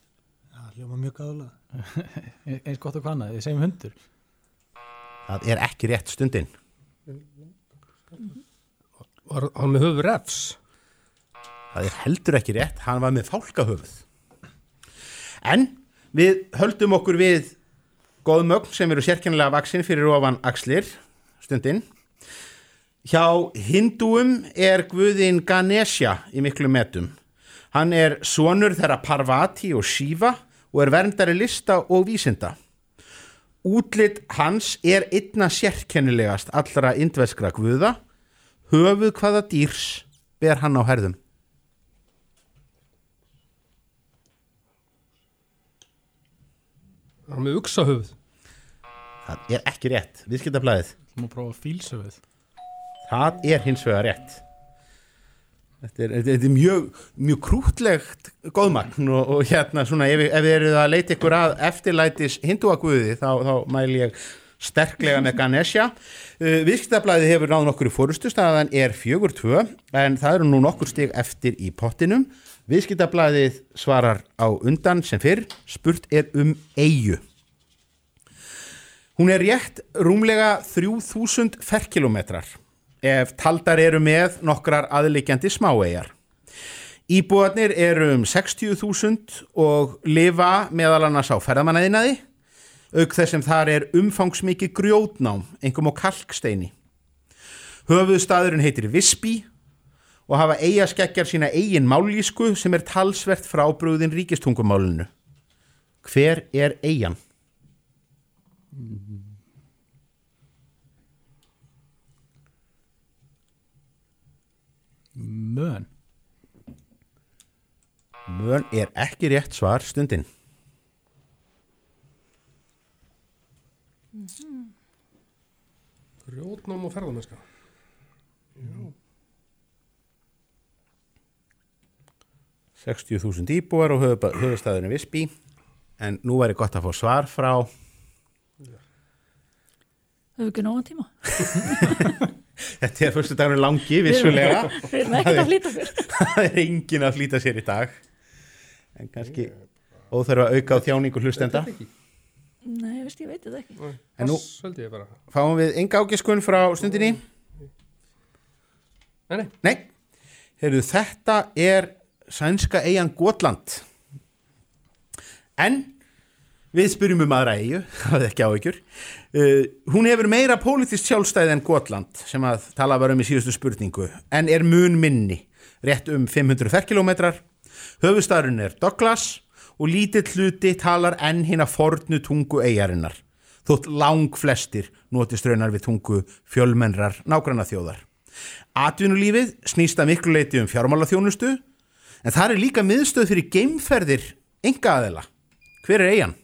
Speaker 23: Já, hljóma mjög gáðulega.
Speaker 22: eins gott og hvaðna, við segjum hundur
Speaker 1: Það er ekki rétt stundin.
Speaker 26: Var hann með höfu refs?
Speaker 1: Það er heldur ekki rétt, hann var með fálkahöfuð. En við höldum okkur við góð mögn sem eru sérkennilega vaksin fyrir ofan axlir stundin. Hjá hindúum er guðin Ganesha í miklu metum. Hann er sonur þeirra Parvati og Shiva og er verndari lista og vísinda. Útlit hans er einna sérkennilegast allra indveskra guða. Höfuð hvaða dýrs ber hann á herðum?
Speaker 26: Hann með uksahöfuð.
Speaker 1: Það er ekki rétt, viðskiptablaðið.
Speaker 22: Má prófa fílsöfuð
Speaker 1: Það er hins vegar rétt. Þetta er, þetta er mjög, mjög krútlegt góðmagn og, og hérna svona ef, ef þið eruð að leita ykkur að eftirlætis hindúaguði þá, þá mæl ég sterklega með Ganesha. Uh, Viðskiptablaðið hefur náð nokkur í fórustu, staðan er fjögur tvö en það eru nú nokkur stig eftir í pottinum. Viðskiptablaðið svarar á undan sem fyrr, spurt er um eigu. Hún er rétt rúmlega 3000 ferkilometrar ef taldar eru með nokkrar aðlikjandi smáeigjar. Íbúarnir eru um 60.000 og lifa meðal annars á ferðamannæðinaði, auk þess sem þar er umfangsmikið grjótnám, engum á kalksteini. Höfuðstaðurinn heitir Visby og hafa eigaskeggjar sína eigin mállísku sem er talsvert frábrúðin ríkistungumálinu. Hver er eigan?
Speaker 22: Mön
Speaker 1: Mön er ekki rétt svar stundin.
Speaker 26: Grjótnám og ferðamennska. Já.
Speaker 1: 60.000 íbúar og höfuðstaðurinn Visby en nú væri gott að fá svar frá
Speaker 24: Höfum við ekki nógan tíma?
Speaker 1: þetta er fyrstu dagurinn langi vissulega.
Speaker 24: Við erum ekkert að flýta okkur.
Speaker 1: það er engin að flýta sér í dag. En kannski óþarf að auka á þjáningu hlustenda.
Speaker 24: Nei, veist, ég veit þetta ekki.
Speaker 1: en nú
Speaker 26: ég
Speaker 1: fáum við enga ágiskun frá stundinni.
Speaker 26: Nei, nei.
Speaker 1: Nei, heyrðu, þetta er sænska eigin Gotland. En við spyrjum um aðra eigu það er ekki áhyggjur uh, hún hefur meira pólitískt sjálfstæði en Gotland sem að tala var um í síðustu spurningu en er mun minni rétt um 500 ferkilometrar höfustafurinn er Douglas og lítill hluti talar enn hinn að fornu tungu eigarinnar þótt lang flestir notist raunar við tungu fjölmennrar nágranna þjóðar Atvinnulífið snýst að miklu leiti um fjármálaþjónustu en það er líka miðstöð fyrir geimferðir enga aðeila. Hver er eigin?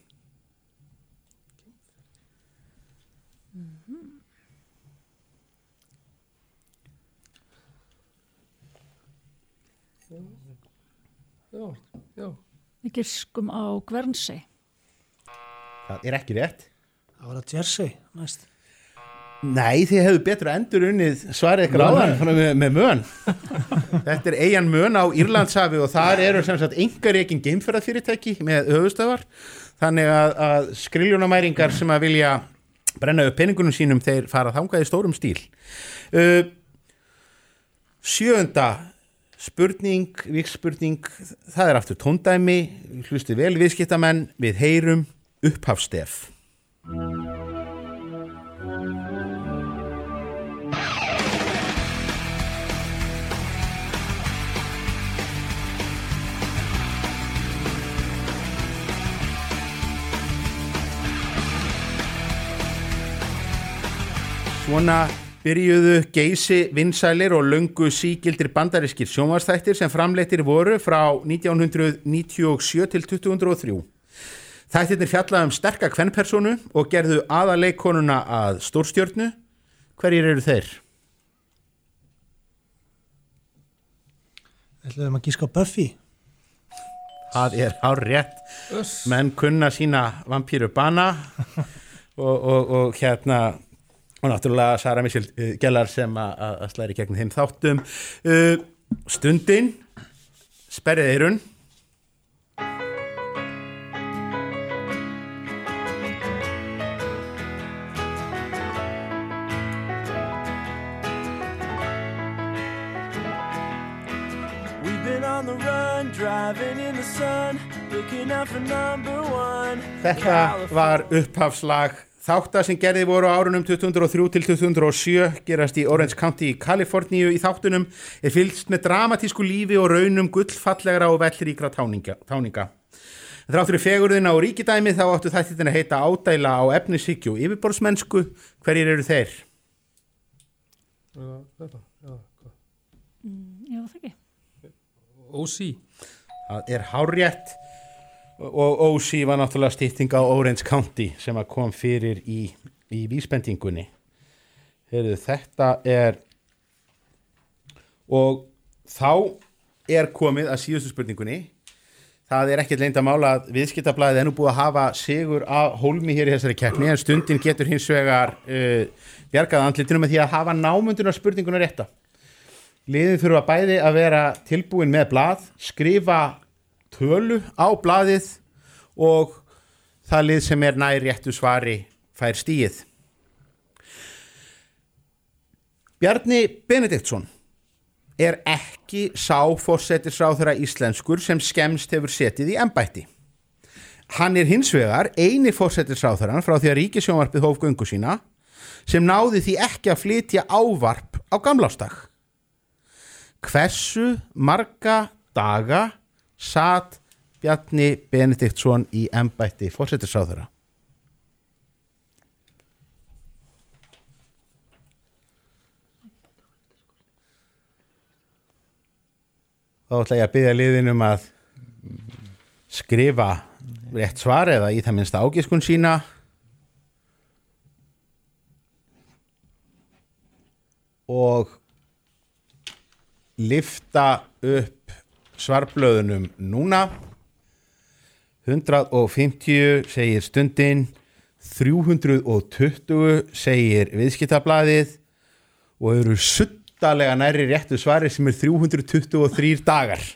Speaker 26: Já, já.
Speaker 24: Við giskum á Guernsey.
Speaker 1: Það er ekki rétt.
Speaker 23: Það var að Jersey næst.
Speaker 1: Nei, þið hefðu betur endur unnið svarið ykkur
Speaker 23: Mön.
Speaker 1: áðan með, með mön. Þetta er eigin mön á Írlandshafi og þar eru sem sagt engar eginn geimferðarfyrirtæki með höfustöðar. Þannig að, að skriljónamæringar sem að vilja brenna upp peningunum sínum þeir fara þangað í stórum stíl. Uh, sjöunda spurning, vikspurning, það er aftur tóndæmi, hlusti vel viðskiptamenn, við heyrum upphafstef. Svona byrjuðu geysi vinsælir og löngu sígildir bandarískir sjónvarsþættir sem framleittir voru frá 1997 til 2003. Þættirnir fjallaði um sterka kvennpersonu og gerðu aðaleikonuna að stórstjörnu. Hverjir eru þeir?
Speaker 23: ætlaðum að gíska Buffy
Speaker 1: Það er hár rétt. Menn kunna sína vampíru bana og, og, og hérna og náttúrulega Sara Michel uh, Gellar sem að- slæri gegnum þeim þáttum. Uh, stundin, sperrið eirun. Þetta var upphafslag þáttar sem gerði voru á árunum 2003 til 2007 gerast í Orange County í Kaliforníu í þáttunum er fylgst með dramatísku lífi og raunum gullfallegra og vellríkra táninga. táninga. Þráttur í fegurðina og ríkidæmi þá áttu þættin að heita ádæla á efnishyggju og yfirborðsmennsku. Hverjir eru þeir?
Speaker 26: Þetta, já, hvað?
Speaker 24: Mm, já, það ekki.
Speaker 26: OC.
Speaker 1: Það er hárjætt og OC var náttúrulega stýtting á Orange County sem að kom fyrir í, í vísbendingunni. Heyrðu, þetta er og þá er komið að síðustu spurningunni. Það er ekkert leynd að mála að viðskiptablaðið er nú búið að hafa sigur á hólmi hér í þessari keppni en stundin getur hins vegar uh, bjargað andlitinu með því að hafa námundunar spurninguna rétta. Liðið þurfa bæði að vera tilbúin með blað, skrifa tölu á blaðið og það lið sem er nær réttu svari fær stíið. Bjarni Benediktsson er ekki sá fórsetisráþara íslenskur sem skemst hefur setið í embætti. Hann er hins vegar eini fórsetisráþaran frá því að ríkisjónvarpið hóf göngu sína sem náði því ekki að flytja ávarp á gamlástag hversu marga daga satt Bjarni Benediktsson í embætti fórsetisráðara þá ætla ég að byggja liðin um að skrifa rétt svar eða í það minnsta ágiskun sína. Og lifta upp svarblöðunum núna. 150 segir stundin. 320 segir viðskiptablaðið. Og eru suttalega næri réttu svari sem er 323 dagar.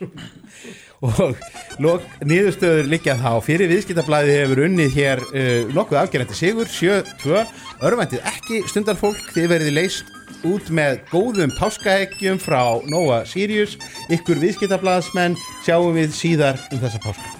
Speaker 1: Og lok, niðurstöður liggja þá fyrir. Viðskiptablaðið hefur unnið hér uh, nokkuð afgerandi sigur 7-2, örvendið ekki stundarfólk. Þið verið leist út með góðum páskaeggjum frá Nova Sirius ykkur viðskiptablaðsmenn sjáum við síðar um þessa páska.